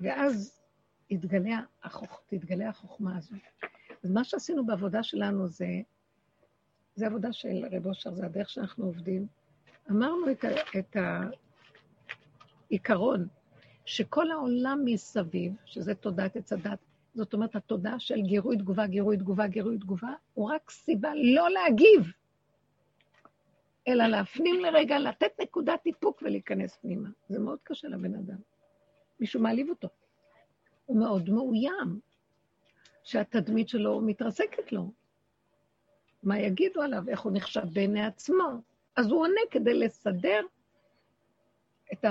ואז יתגלה, החוכ... החוכמה הזאת. אז מה שעשינו בעבודה שלנו זה, זה עבודה של רב אושר, זה הדרך שאנחנו עובדים. אמרנו את, ה... את העיקרון, שכל העולם מסביב, שזה תודעת עץ הדת, זאת אומרת, התודעה של גירוי תגובה, גירוי תגובה, גירוי תגובה, הוא רק סיבה לא להגיב, אלא להפנים לרגע, לתת נקודת איפוק ולהיכנס פנימה. זה מאוד קשה לבן אדם. מישהו מעליב אותו. הוא מאוד מאוים, שהתדמית שלו מתרסקת לו. מה יגידו עליו, איך הוא נחשב בעיני עצמו. אז הוא עונה כדי לסדר את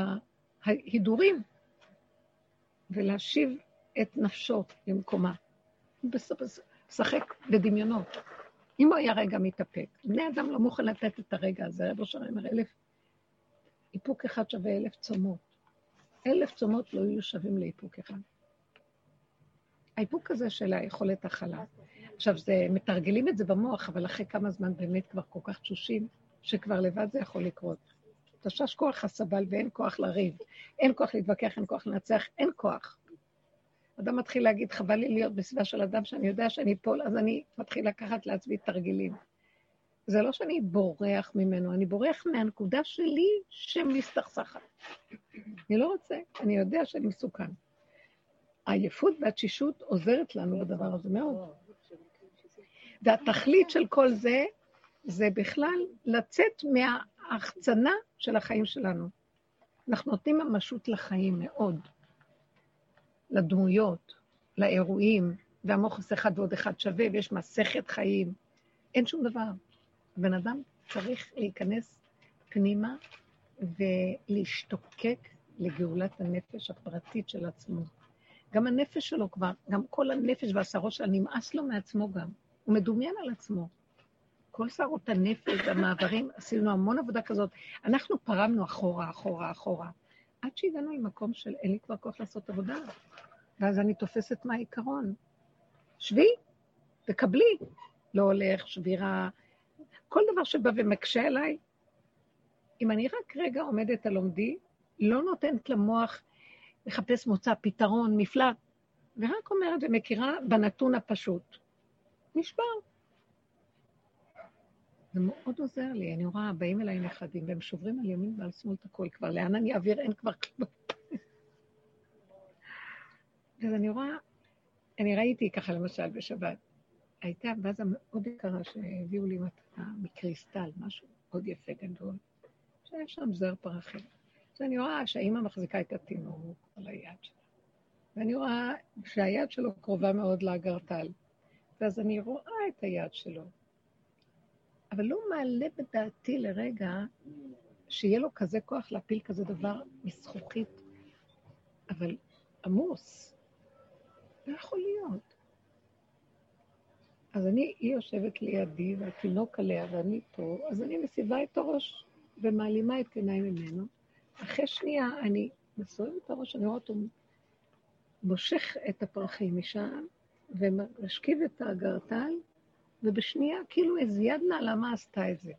ההידורים ולהשיב את נפשו למקומה. הוא משחק בדמיונות. אם הוא היה רגע מתאפק, בני אדם לא מוכן לתת את הרגע הזה, רב אושר אומר, אלף, איפוק אחד שווה אלף צומות. אלף צומות לא יהיו שווים לאיפוק אחד. האיפוק הזה של היכולת הכלה. עכשיו, זה, מתרגלים את זה במוח, אבל אחרי כמה זמן באמת כבר כל כך תשושים, שכבר לבד זה יכול לקרות. תשש כוח הסבל ואין כוח לריב, אין כוח להתווכח, אין כוח לנצח, אין כוח. אדם מתחיל להגיד, חבל לי להיות בסביבה של אדם שאני יודע שאני אפול, אז אני מתחיל לקחת לעצמי תרגילים. זה לא שאני בורח ממנו, אני בורח מהנקודה שלי שמסתכסכת. אני לא רוצה, אני יודע שאני מסוכן. העייפות והתשישות עוזרת לנו בדבר הזה מאוד. והתכלית של כל זה, זה בכלל לצאת מההחצנה של החיים שלנו. אנחנו נותנים ממשות לחיים מאוד. לדמויות, לאירועים, והמוחס אחד ועוד אחד שווה, ויש מסכת חיים. אין שום דבר. הבן אדם צריך להיכנס פנימה ולהשתוקק לגאולת הנפש הפרטית של עצמו. גם הנפש שלו כבר, גם כל הנפש והשערות שלה נמאס לו מעצמו גם. הוא מדומיין על עצמו. כל שערות הנפש והמעברים, עשינו המון עבודה כזאת. אנחנו פרמנו אחורה, אחורה, אחורה. עד שהגענו למקום של אין לי כבר כוח לעשות עבודה. ואז אני תופסת מהעיקרון. שבי, תקבלי. לא הולך, שבירה, כל דבר שבא ומקשה עליי. אם אני רק רגע עומדת על עומדי, לא נותנת למוח לחפש מוצא, פתרון, מפלט, ורק אומרת ומכירה בנתון הפשוט. נשבר. זה מאוד עוזר לי, אני רואה, באים אליי נכדים, והם שוברים על ימין ועל שמאל את הכול כבר, לאן אני אעביר? אין כבר כלום. אז אני רואה, אני ראיתי ככה למשל בשבת, הייתה וזה מאוד יקרה שהביאו לי מתנה מקריסטל, משהו מאוד יפה גדול, שהיה שם זר פרחים. אז אני רואה שהאימא מחזיקה את התינוק על היד שלה, ואני רואה שהיד שלו קרובה מאוד לאגרטל, ואז אני רואה את היד שלו, אבל לא מעלה בדעתי לרגע שיהיה לו כזה כוח להפיל כזה דבר מזכוכית, אבל עמוס. לא יכול להיות. אז אני, היא יושבת לידי, והתינוק עליה ואני פה, אז אני מסיבה את הראש ומעלימה את עיניי ממנו. אחרי שנייה אני מסובבת את הראש, אני רואה אותו מושך את הפרחים משם, ומשכיב את האגרטל, ובשנייה כאילו איזה יד נעלמה עשתה את זה.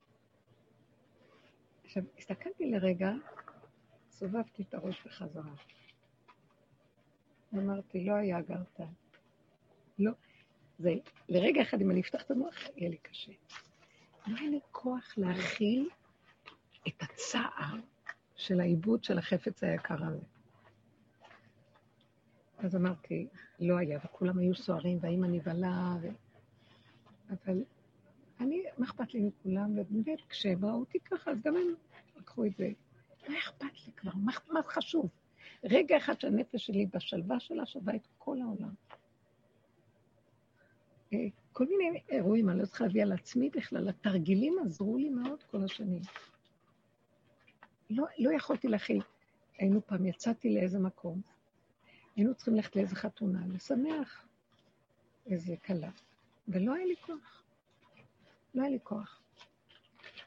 עכשיו, הסתכלתי לרגע, סובבתי את הראש בחזרה. אמרתי, לא היה אגרטל. לא. זה, לרגע אחד, אם אני אפתח את המוח, יהיה לי קשה. לא היה לי כוח להכיל את הצער של העיבוד של החפץ היקר הזה. אז אמרתי, לא היה, וכולם היו סוערים, והאימא נבהלה, ו... אבל אני, מה אכפת לי מכולם? ובאמת, כשהם ראו אותי ככה, אז גם הם לקחו את זה. לא אכפת לי כבר, מה, מה חשוב? רגע אחד שהנפש שלי בשלווה שלה שווה את כל העולם. אה, כל מיני אירועים, אני לא צריכה להביא על עצמי בכלל, התרגילים עזרו לי מאוד כל השנים. לא, לא יכולתי להכיל. היינו פעם, יצאתי לאיזה מקום, היינו צריכים ללכת לאיזה חתונה, לשמח איזה כלה, ולא היה לי כוח. לא היה לי כוח.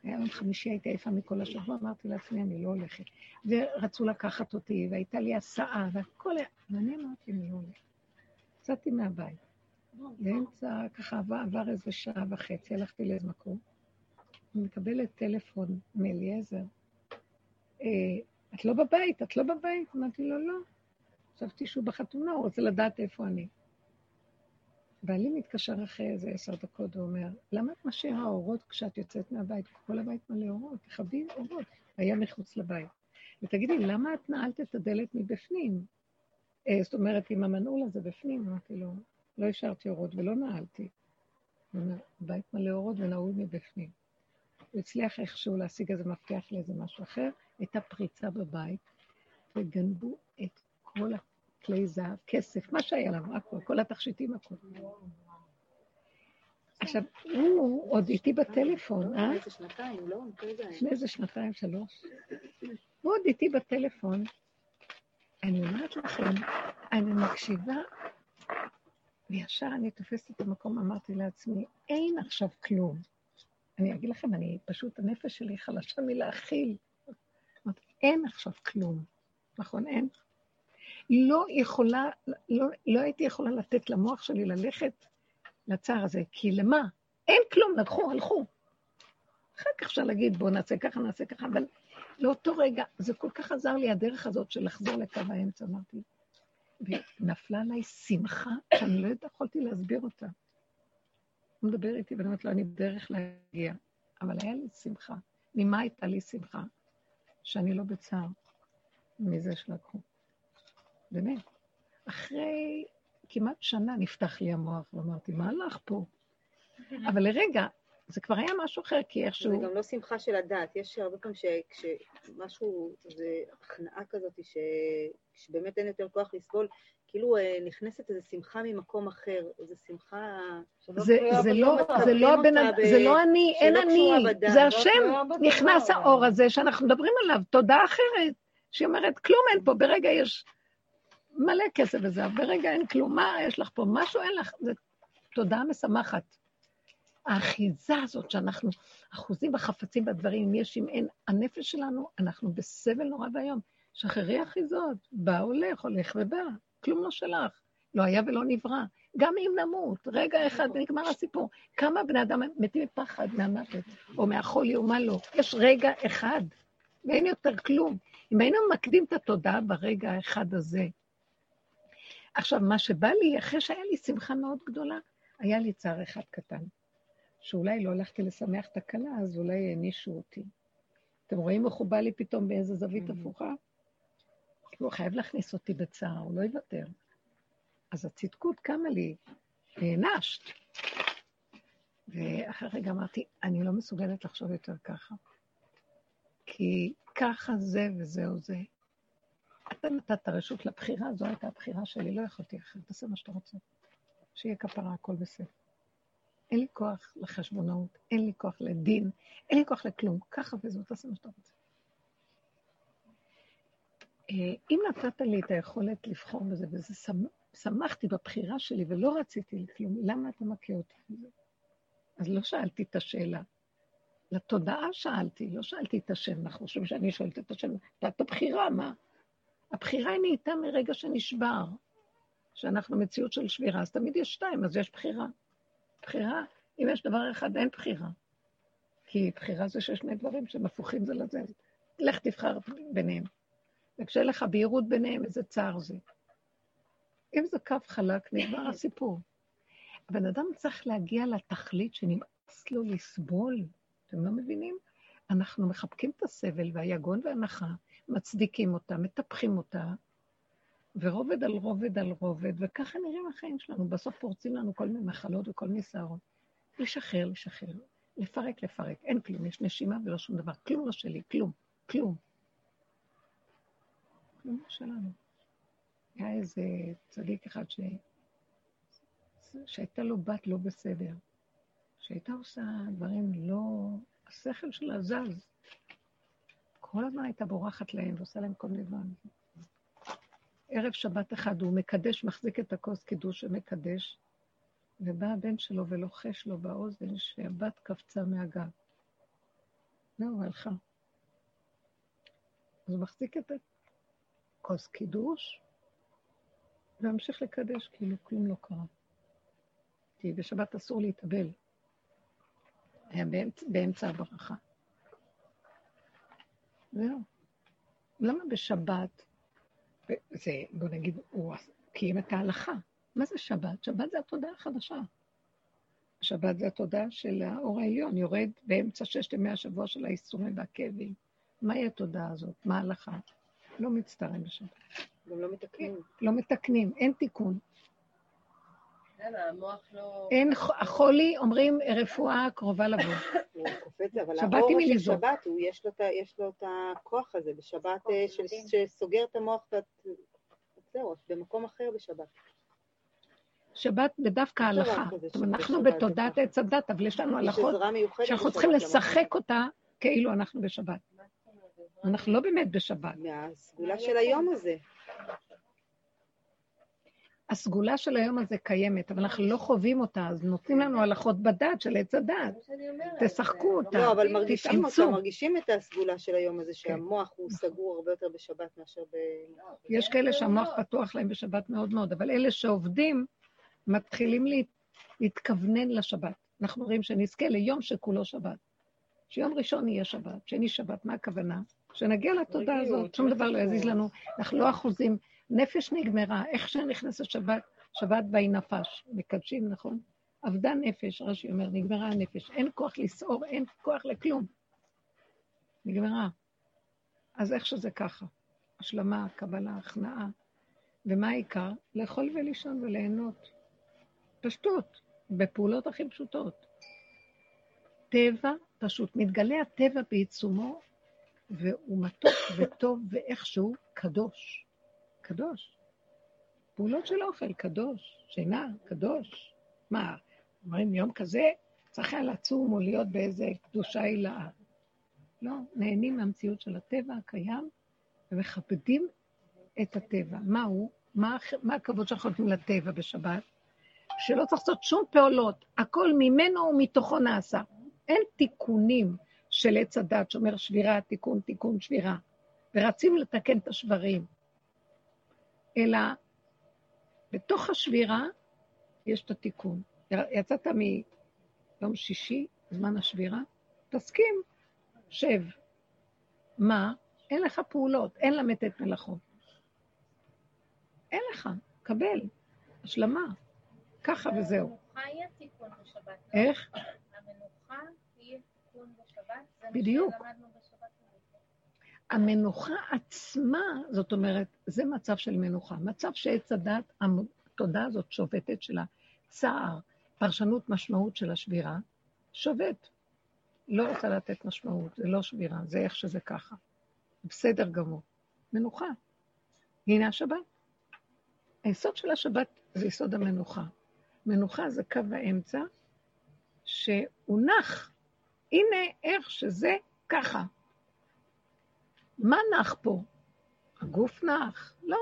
היה יום חמישי, הייתי עייפה מכל השבוע, אמרתי לעצמי, אני לא הולכת. ורצו לקחת אותי, והייתה לי הסעה, והכל היה... ואני אמרתי, אני לא הולכת. יצאתי מהבית. באמצע, ככה עבר, עבר איזה שעה וחצי, הלכתי לאיזה מקום, אני מקבלת טלפון מאליעזר. אה, את לא בבית, את לא בבית? אמרתי לו, לא. חשבתי שהוא בחתונה, הוא רוצה לדעת איפה אני. בעלי מתקשר אחרי איזה עשר דקות ואומר, למה את משאירה אורות כשאת יוצאת מהבית? כל הבית מלא אורות, תכבי אורות. היה מחוץ לבית. ותגידי, למה את נעלת את הדלת מבפנים? אה, זאת אומרת, עם המנעול הזה בפנים, אמרתי לו, לא השארתי אורות ולא נעלתי. בית מלא אורות ונעול מבפנים. הוא הצליח איכשהו להשיג איזה מפתח לאיזה משהו אחר, הייתה פריצה בבית, וגנבו את כל הכלי זהב, כסף, מה שהיה לנו, הכול, כל התכשיטים, הכול. עכשיו, הוא עוד איתי בטלפון, אה? איזה שנתיים, לא? לפני איזה שנתיים, שלוש. הוא עוד איתי בטלפון. אני אומרת לכם, אני מקשיבה, וישר אני תופסת את המקום, אמרתי לעצמי, אין עכשיו כלום. אני אגיד לכם, אני פשוט, הנפש שלי חלשה מלהכיל. אין עכשיו כלום, נכון? אין. לא יכולה, לא, לא הייתי יכולה לתת למוח שלי ללכת לצער הזה, כי למה? אין כלום, לקחו, הלכו. אחר כך אפשר להגיד, בואו נעשה ככה, נעשה ככה, אבל לאותו רגע, זה כל כך עזר לי הדרך הזאת של לחזור לקו האמצע, אמרתי. ונפלה עליי שמחה שאני לא יכולתי להסביר אותה. הוא מדבר איתי ואני אומרת לו, אני בדרך להגיע. אבל היה לי שמחה. ממה הייתה לי שמחה? שאני לא בצער מזה שלקחו. באמת. אחרי כמעט שנה נפתח לי המוח, ואמרתי, מה הלך פה? אבל לרגע, זה כבר היה משהו אחר, כי איכשהו... זה גם לא שמחה של הדעת. יש הרבה פעמים שמשהו, זה הכנעה כזאת, ש... שבאמת אין יותר כוח לסבול, כאילו אה, נכנסת איזו שמחה ממקום אחר, איזו שמחה... זה, זה, לא, זה, לא הבן, ב... זה לא אני, אין אני, זה לא השם, נכנס האור הזה שאנחנו מדברים עליו, תודה אחרת, שהיא אומרת, כלום אין פה, ברגע יש מלא כסף וזה, ברגע אין כלום, מה יש לך פה? משהו אין לך, זה תודעה משמחת. האחיזה הזאת שאנחנו אחוזים בחפצים בדברים, אם יש, אם אין, הנפש שלנו, אנחנו בסבל נורא ואיום. שחררי אחיזות, בא הולך, הולך ובא, כלום לא שלך. לא היה ולא נברא. גם אם נמות, רגע אחד ונגמר הסיפור. כמה בני אדם מתים מפחד מהמוות, או מהחולי או מה לא. יש רגע אחד, ואין יותר כלום. אם היינו ממקדים את התודעה ברגע האחד הזה. עכשיו, מה שבא לי, אחרי שהיה לי שמחה מאוד גדולה, היה לי צער אחד קטן. שאולי לא הלכתי לשמח את הכלה, אז אולי הענישו אותי. אתם רואים איך הוא בא לי פתאום באיזה זווית הפוכה? הוא חייב להכניס אותי בצער, הוא לא יוותר. אז הצדקות קמה לי, נענשת. ואחרי רגע אמרתי, אני לא מסוגלת לחשוב יותר ככה. כי ככה זה וזהו זה. אתה נתת רשות לבחירה, זו הייתה הבחירה שלי, לא יכולתי אחרת, תעשה מה שאתה רוצה. שיהיה כפרה, הכל בסדר. אין לי כוח לחשבונאות, אין לי כוח לדין, אין לי כוח לכלום. ככה וזהו, תעשה מה שאתה רוצה. אה, אם נתת לי את היכולת לבחור בזה, וזה שמחתי בבחירה שלי ולא רציתי לכלום, למה אתה מכה אותי? אז לא שאלתי את השאלה. לתודעה שאלתי, לא שאלתי את השם, אנחנו חושבים שאני שואלת את השם, את הבחירה, מה? הבחירה היא נהייתה מרגע שנשבר, שאנחנו מציאות של שבירה, אז תמיד יש שתיים, אז יש בחירה. בחירה, אם יש דבר אחד, אין בחירה. כי בחירה זה שיש שני דברים שהם הפוכים זה לזה. לך תבחר ביניהם. וכשאין לך בהירות ביניהם, איזה צער זה. אם זה קו חלק, נגמר הסיפור. הבן אדם צריך להגיע לתכלית שנמאס לו לסבול. אתם לא מבינים? אנחנו מחבקים את הסבל והיגון והנחה, מצדיקים אותה, מטפחים אותה, ורובד על רובד על רובד, וככה נראים החיים שלנו. בסוף פורצים לנו כל מיני מחלות וכל מיני שערות. לשחרר, לשחרר, לפרק, לפרק. אין כלום, יש נשימה ולא שום דבר. כלום לא שלי, כלום, כלום. כלום לא שלנו. היה איזה צדיק אחד ש... שהייתה לו בת לא בסדר, שהייתה עושה דברים לא... השכל שלה זז. כל הזמן הייתה בורחת להם ועושה להם כל מיני דברים. ערב שבת אחד הוא מקדש, מחזיק את הכוס קידוש ומקדש, ובא הבן שלו ולוחש לו באוזן שהבת קפצה מהגב. זהו, הלכה. אז הוא מחזיק את הכוס קידוש, וממשיך לקדש כאילו כלום לא קרה. כי בשבת אסור להתאבל. היה באמצע, באמצע הברכה. זהו. למה בשבת, זה, בוא נגיד, הוא קיים את ההלכה. מה זה שבת? שבת זה התודעה החדשה. שבת זה התודעה של האור העליון, יורד באמצע ששת ימי השבוע של האיסורים והכאבים. מהי התודעה הזאת? מה ההלכה? לא מצטערים בשבת. גם לא מתקנים. לא מתקנים, אין תיקון. המוח לא... אין, החולי, אומרים, רפואה קרובה לבוא. [COUGHS] הוא קופץ, אבל האור של. שבת, יש לו את הכוח הזה בשבת, אה, שסוגר את המוח, זהו, במקום אחר בשבת. שבת. כזה זאת אומרת, אנחנו זה בתודעת. עץ הדת, אבל יש לנו הלכות שאנחנו צריכים. לשחק אותה כאילו אנחנו בשבת. אנחנו לא באמת בשבת. מהסגולה של היום הזה. הסגולה של היום הזה קיימת, אבל אנחנו לא חווים אותה, אז נותנים לנו הלכות בדת של עץ הדת. תשחקו אותה, לא, אבל מרגישים אותה, תתאמצו. מרגישים את הסגולה של היום הזה, שהמוח הוא סגור הרבה יותר בשבת מאשר ב... יש כאלה שהמוח פתוח להם בשבת מאוד מאוד, אבל אלה שעובדים מתחילים לה- להתכוונן לשבת. אנחנו רואים שנזכה ליום שכולו שבת. שיום ראשון יהיה שבת, שני שבת, מה הכוונה? שנגיע לתודעה רגילות, הזאת, שום דבר לא. יזיז לנו, אנחנו לא אחוזים. נפש נגמרה, איך שנכנסת שבת, שבת ויהי נפש, מקדשים, נכון? אבדה נפש, רש"י אומר, נגמרה הנפש, אין כוח לסעור, אין כוח לכלום. נגמרה. אז איך שזה ככה? השלמה, קבלה, הכנעה. ומה העיקר? לאכול ולישון וליהנות. פשטות, בפעולות הכי פשוטות. טבע פשוט. מתגלה הטבע בעיצומו, והוא מתוק וטוב ואיכשהו קדוש. קדוש. פעולות של אוכל, קדוש. שינה, קדוש. מה, אומרים יום כזה צריך היה לצום או להיות באיזה קדושה הילאה. לא, נהנים מהמציאות של הטבע הקיים ומכבדים את הטבע. מה הוא? מה, מה הכבוד שאנחנו נותנים לטבע בשבת? שלא צריך לעשות שום פעולות, הכל ממנו ומתוכו נעשה. אין תיקונים של עץ הדת שאומר שבירה, תיקון, תיקון, שבירה, ורצים לתקן את השברים. אלא בתוך השבירה יש את התיקון. יצאת מיום שישי, זמן השבירה, תסכים, שב. מה? אין לך פעולות, אין למתת מלאכות. אין לך, קבל, השלמה. ככה וזהו. המנוחה היא התיקון בשבת. לא? איך? המנוחה היא התיקון בשבת. זה בדיוק. המנוחה עצמה, זאת אומרת, זה מצב של מנוחה. מצב שעץ הדת, התודעה הזאת שובתת של הצער, פרשנות משמעות של השבירה, שובת. לא רוצה לתת משמעות, זה לא שבירה, זה איך שזה ככה. בסדר גמור. מנוחה. הנה השבת. היסוד של השבת זה יסוד המנוחה. מנוחה זה קו האמצע שהוא נח. הנה איך שזה ככה. מה נח פה? הגוף נח? לא.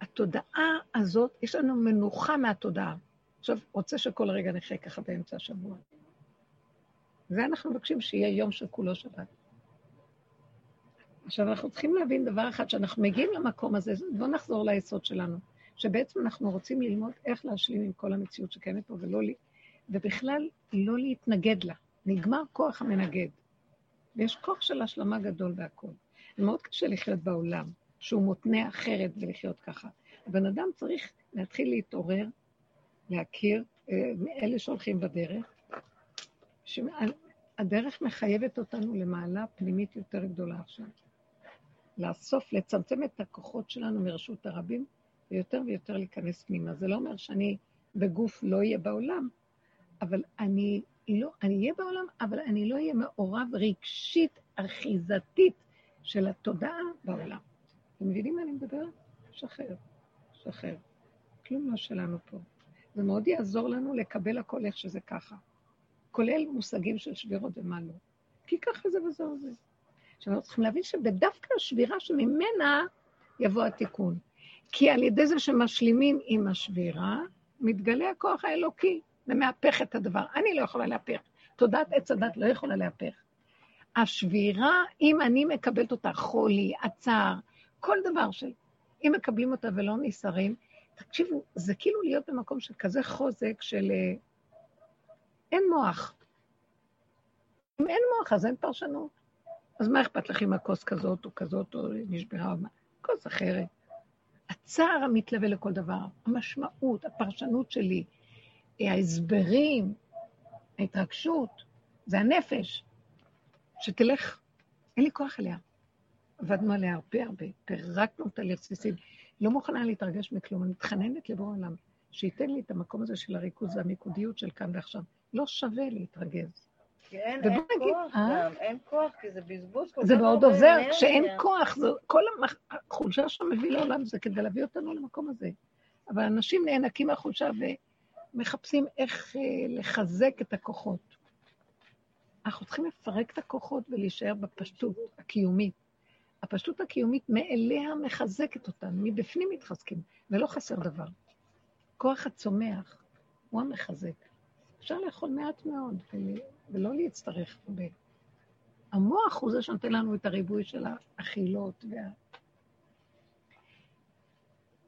התודעה הזאת, יש לנו מנוחה מהתודעה. עכשיו, רוצה שכל רגע נחיה ככה באמצע השבוע. זה אנחנו מבקשים שיהיה יום שכולו שבת. עכשיו, אנחנו צריכים להבין דבר אחד, שאנחנו מגיעים למקום הזה, בואו נחזור ליסוד שלנו, שבעצם אנחנו רוצים ללמוד איך להשלים עם כל המציאות שקיימת פה, ולא, ובכלל לא להתנגד לה. נגמר כוח המנגד. ויש כוח של השלמה גדול בהכל. זה מאוד קשה לחיות בעולם, שהוא מותנה אחרת ולחיות ככה. הבן אדם צריך להתחיל להתעורר, להכיר, אה, אלה שהולכים בדרך, שהדרך מחייבת אותנו למעלה פנימית יותר גדולה עכשיו. לאסוף, לצמצם את הכוחות שלנו מרשות הרבים, ויותר ויותר להיכנס פנימה. זה לא אומר שאני בגוף לא אהיה בעולם, אבל אני לא, אני אהיה בעולם, אבל אני לא אהיה מעורב רגשית, אחיזתית של התודעה בעולם. אתם מבינים מה אני מדברת? שחרר, שחרר. כלום לא שלנו פה. זה מאוד יעזור לנו לקבל הכל איך שזה ככה. כולל מושגים של שבירות ומה לא. כי ככה זה וזהו זה. עכשיו, אנחנו צריכים להבין שבדווקא השבירה שממנה יבוא התיקון. כי על ידי זה שמשלימים עם השבירה, מתגלה הכוח האלוקי ומהפך את הדבר. אני לא יכולה להפך. תודעת עץ הדת לא יכולה להפך. השבירה, אם אני מקבלת אותה, חולי, עצר, כל דבר של... אם מקבלים אותה ולא נסערים, תקשיבו, זה כאילו להיות במקום של כזה חוזק של... אה, אין מוח. אם אין מוח, אז אין פרשנות. אז מה אכפת לך אם הכוס כזאת או כזאת או נשברה או מה? כוס אחרת. הצער המתלווה לכל דבר, המשמעות, הפרשנות שלי, ההסברים, ההתרגשות, זה הנפש, שתלך, אין לי כוח אליה. עבדנו עליה הרבה הרבה, פירקנו אותה לרסיסים. לא מוכנה להתרגש מכלום, אני מתחננת לבוא עולם, שייתן לי את המקום הזה של הריכוז והמיקודיות של כאן ועכשיו. לא שווה להתרגז. כי אין, נגיד, כוח אה? גם, אין כוח, כי זה בזבוז כל זה כך מאוד הרבה עוזר. כשאין כוח, זה, כל המח... החולשה שמביא לעולם זה כדי להביא אותנו למקום הזה. אבל אנשים נאנקים מהחולשה ומחפשים איך אה, לחזק את הכוחות. אנחנו צריכים לפרק את הכוחות ולהישאר בפשטות הקיומית. הפשטות הקיומית מאליה מחזקת אותנו, מבפנים מתחזקים, ולא חסר דבר. כוח הצומח הוא המחזק. אפשר לאכול מעט מאוד ול- ולא להצטרך הרבה. המוח הוא זה שנותן לנו את הריבוי של האכילות וה...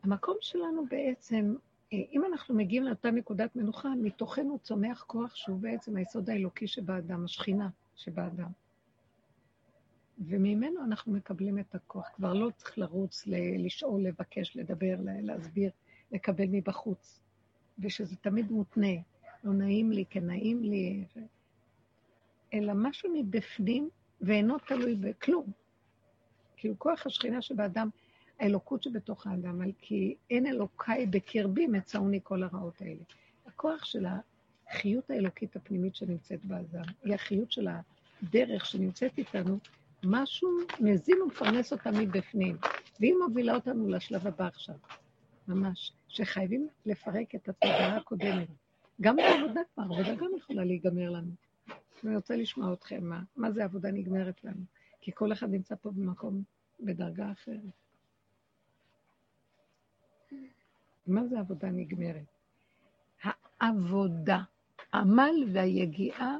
המקום שלנו בעצם, אם אנחנו מגיעים לאותה נקודת מנוחה, מתוכנו צומח כוח שהוא בעצם היסוד האלוקי שבאדם, השכינה שבאדם. וממנו אנחנו מקבלים את הכוח. כבר לא צריך לרוץ, לשאול, לבקש, לדבר, להסביר, לקבל מבחוץ. ושזה תמיד מותנה. לא נעים לי, כן נעים לי, ו... אלא משהו מבפנים ואינו תלוי בכלום. כאילו כוח השכינה שבאדם, האלוקות שבתוך האדם, על כי אין אלוקיי בקרבי מצאוני כל הרעות האלה. הכוח של החיות האלוקית הפנימית שנמצאת באדם, היא החיות של הדרך שנמצאת איתנו, משהו מזין ומפרנס אותה מבפנים, והיא מובילה אותנו לשלב הבא עכשיו, ממש, שחייבים לפרק את התודעה הקודמת. גם בעבודה כבר, עבודה גם יכולה להיגמר לנו. אני רוצה לשמוע אתכם, מה, מה זה עבודה נגמרת לנו? כי כל אחד נמצא פה במקום, בדרגה אחרת. מה זה עבודה נגמרת? העבודה, עמל והיגיעה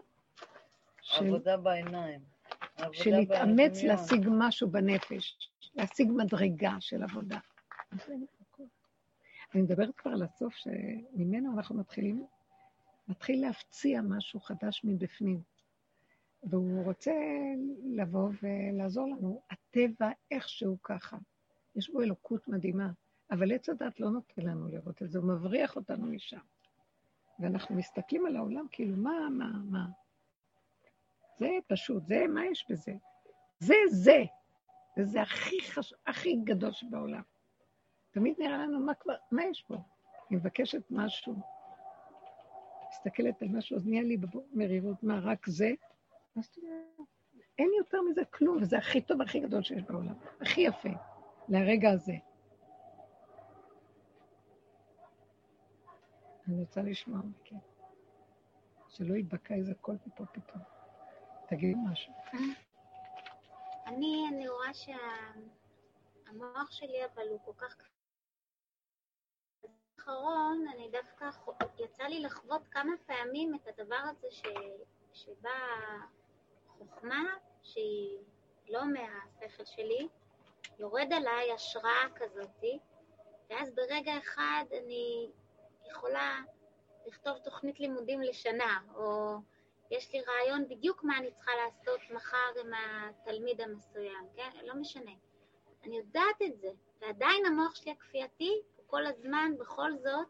של, עבודה בעיניים. עבודה של להתאמץ. להשיג משהו בנפש, להשיג מדרגה של עבודה. אני מדברת כבר על הסוף, שממנו אנחנו מתחילים, מתחיל להפציע משהו חדש מבפנים. והוא רוצה לבוא ולעזור לנו. הטבע איכשהו ככה. יש בו אלוקות מדהימה, אבל עץ הדת לא נותן לנו לראות את זה, הוא מבריח אותנו משם. ואנחנו מסתכלים על העולם כאילו, מה, מה, מה? זה פשוט, זה, מה יש בזה? זה זה. וזה הכי, חש... הכי גדול שבעולם. תמיד נראה לנו, מה כבר, מה יש פה? אני מבקשת משהו, מסתכלת על משהו, אז נהיה לי במרירות, מה, רק זה? אז אין יותר מזה כלום, וזה הכי טוב, הכי גדול שיש בעולם. הכי יפה, לרגע הזה. אני רוצה לשמוע מכם. שלא ייבקע איזה קול מפה פתאום. תגידי משהו. אני, אני רואה שהמוח שלי, אבל הוא כל כך... האחרון, אני דווקא, יצא לי לחוות כמה פעמים את הדבר הזה ש... שבה חוכמה, שהיא לא מהשכל שלי, יורד עליי השראה כזאתי, ואז ברגע אחד אני יכולה לכתוב תוכנית לימודים לשנה, או יש לי רעיון בדיוק מה אני צריכה לעשות מחר עם התלמיד המסוים, כן? לא משנה. אני יודעת את זה, ועדיין המוח שלי הכפייתי, הוא כל הזמן, בכל זאת,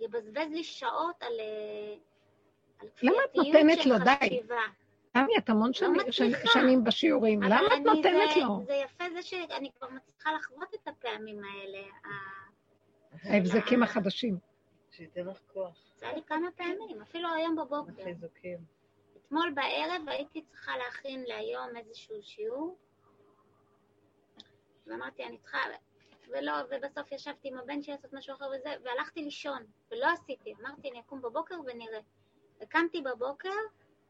יבזבז לי שעות על, אה, על למה את כפייתיות נותנת של לו? די. חשיבה. תמי, את המון שנים-. שנים בשיעורים, למה את נותנת זה, לו? זה יפה זה שאני כבר מצליחה לחוות את הפעמים האלה. ההבזקים החדשים. שייתן לך כוח, זה היה לי כמה פעמים, אפילו היום בבוקר. חיזוקים. אתמול בערב הייתי צריכה להכין להיום איזשהו שיעור, ואמרתי, אני צריכה, ולא, ובסוף ישבתי עם הבן שלי לעשות משהו אחר וזה, והלכתי לישון, ולא עשיתי. אמרתי, אני אקום בבוקר ונראה. וקמתי בבוקר,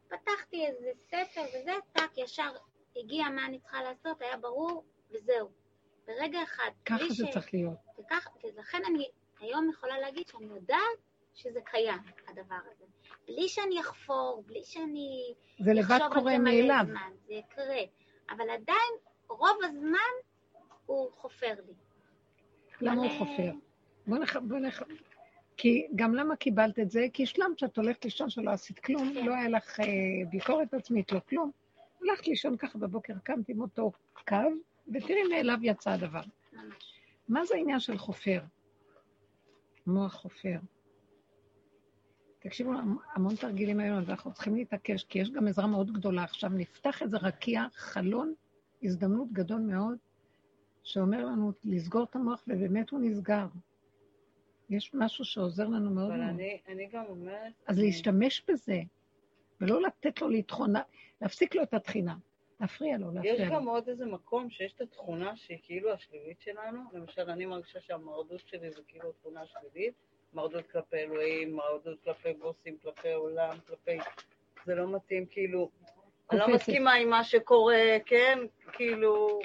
פתחתי איזה ספר וזה, טאק, ישר הגיע מה אני צריכה לעשות, היה ברור, וזהו. ברגע אחד. ככה זה ש- צריך להיות. וכך, ולכן אני היום יכולה להגיד שאני יודעת שזה קיים, הדבר הזה. בלי שאני אחפור, בלי שאני זה לבד קורה מאליו. זה יקרה. אבל עדיין, רוב הזמן הוא חופר לי. למה הוא מלא- חופר? בוא נח... בוא נח... כי גם למה קיבלת את זה? כי השלמת שאת הולכת לישון שלא עשית כלום, כן. לא היה לך אה, ביקורת עצמית, לא כלום. הלכת לישון ככה בבוקר, קמת עם אותו קו, ותראי מאליו יצא הדבר. מה זה העניין של חופר? מוח חופר. תקשיבו, המ- המון תרגילים היום, ואנחנו צריכים להתעקש, כי יש גם עזרה מאוד גדולה. עכשיו נפתח איזה רקיע, חלון, הזדמנות גדול מאוד, שאומר לנו לסגור את המוח, ובאמת הוא נסגר. יש משהו שעוזר לנו מאוד אבל מאוד. אני, אני גם אומרת... אז להשתמש בזה, ולא לתת לו להתחון, להפסיק לו את התחינה, להפריע לו, יש להפריע לו. גם עוד איזה מקום שיש את התכונה שהיא כאילו השלילית שלנו. למשל, אני מרגישה שהמרדות שלי זה כאילו תכונה שלילית. מרדות כלפי אלוהים, מרדות כלפי בוסים, כלפי עולם, כלפי... זה לא מתאים, כאילו... אני לא. מסכימה עם מה שקורה, כן? כאילו...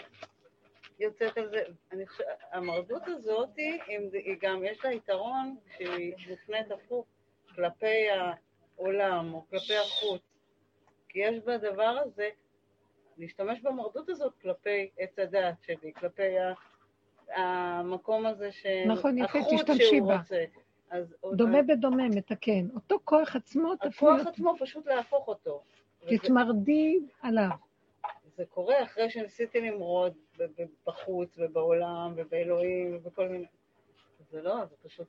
יוצאת על זה. אני חושבת, המרדות הזאת, היא גם, יש לה יתרון שהיא מופנית הפוך כלפי העולם או כלפי החוץ. כי יש בדבר הזה, להשתמש במרדות הזאת כלפי עץ הדעת שלי, כלפי ה, המקום הזה ש... נכון, יפה, תשתמשי בה. רוצה. אז עוד- דומה בדומה, מתקן. אותו כוח עצמו, תפני הכוח אותו. עצמו פשוט להפוך אותו. וזה- תתמרדי עליו. זה קורה אחרי שניסיתי למרוד בחוץ ובעולם ובאלוהים ובכל מיני... זה לא, זה פשוט,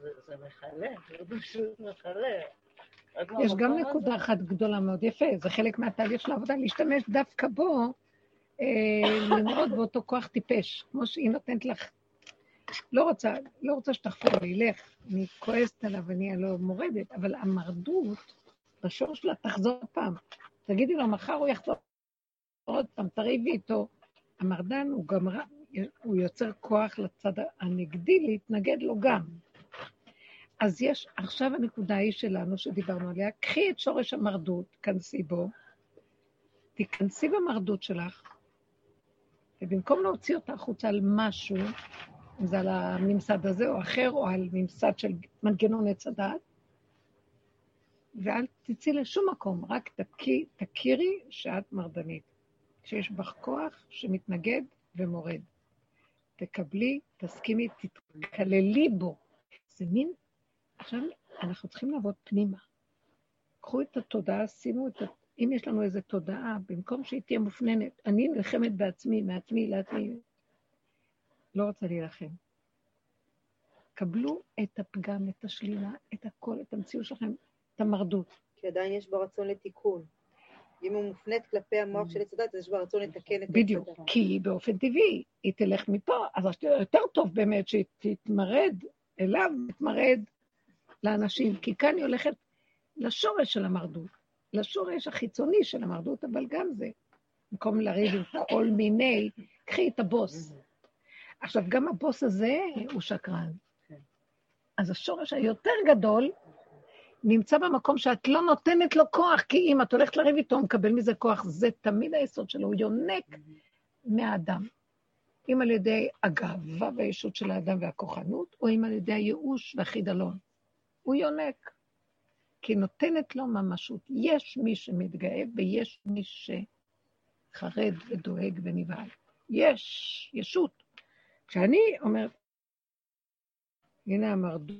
זה, זה מכלה, זה פשוט מכלה. רק יש גם נקודה אחת גדולה מאוד, יפה, זה חלק מהתהליך של העבודה, להשתמש דווקא בו, אה, [LAUGHS] למרוד באותו כוח טיפש, כמו שהיא נותנת לך. לא רוצה, לא רוצה שתחפור לי, לך, אני כועסת עליו, אני הלא מורדת, אבל המרדות, בשורש שלה תחזור פעם. תגידי לו, מחר הוא יחזור עוד פעם, תריבי איתו. המרדן הוא גם, רע- הוא יוצר כוח לצד הנגדי להתנגד לו גם. אז יש, עכשיו הנקודה היא שלנו, שדיברנו עליה, קחי את שורש המרדות, כנסי בו, תיכנסי במרדות שלך, ובמקום להוציא אותה החוצה על משהו, אם זה על הממסד הזה או אחר, או על ממסד של מנגנון עץ הדעת, ואל תצאי לשום מקום, רק תכי, תכירי שאת מרדנית, שיש בך כוח שמתנגד ומורד. תקבלי, תסכימי, תתקללי בו. זה מין עכשיו אנחנו צריכים לעבוד פנימה. קחו את התודעה, שימו את ה... אם יש לנו איזו תודעה, במקום שהיא תהיה מופננת, אני נלחמת בעצמי, מעצמי לעצמי, לא רוצה להילחם. קבלו את הפגם, את השלילה, את הכל, את המציאות שלכם, את המרדות. כי עדיין יש בה רצון לתיקון. אם הוא מופנית כלפי המוח של עץ הדת, אז יש בה רצון לתקן את בדיוק. כי באופן טבעי היא תלך מפה, אז יותר טוב באמת שהיא תתמרד אליו, תתמרד לאנשים, כי כאן היא הולכת לשורש של המרדות, לשורש החיצוני של המרדות, אבל גם זה. במקום לריב עם כל מיני, קחי את הבוס. עכשיו, גם הבוס הזה הוא שקרן. אז השורש היותר גדול נמצא במקום שאת לא נותנת לו כוח, כי אם את הולכת לריב איתו, הוא מקבל מזה כוח. זה תמיד היסוד שלו, הוא יונק מהאדם. אם על ידי הגאווה והישות של האדם והכוחנות, או אם על ידי הייאוש והחידלון. הוא יונק. כי נותנת לו ממשות. יש מי שמתגאה ויש מי שחרד ודואג ונבהל. יש, ישות. כשאני אומרת, הנה המרדות,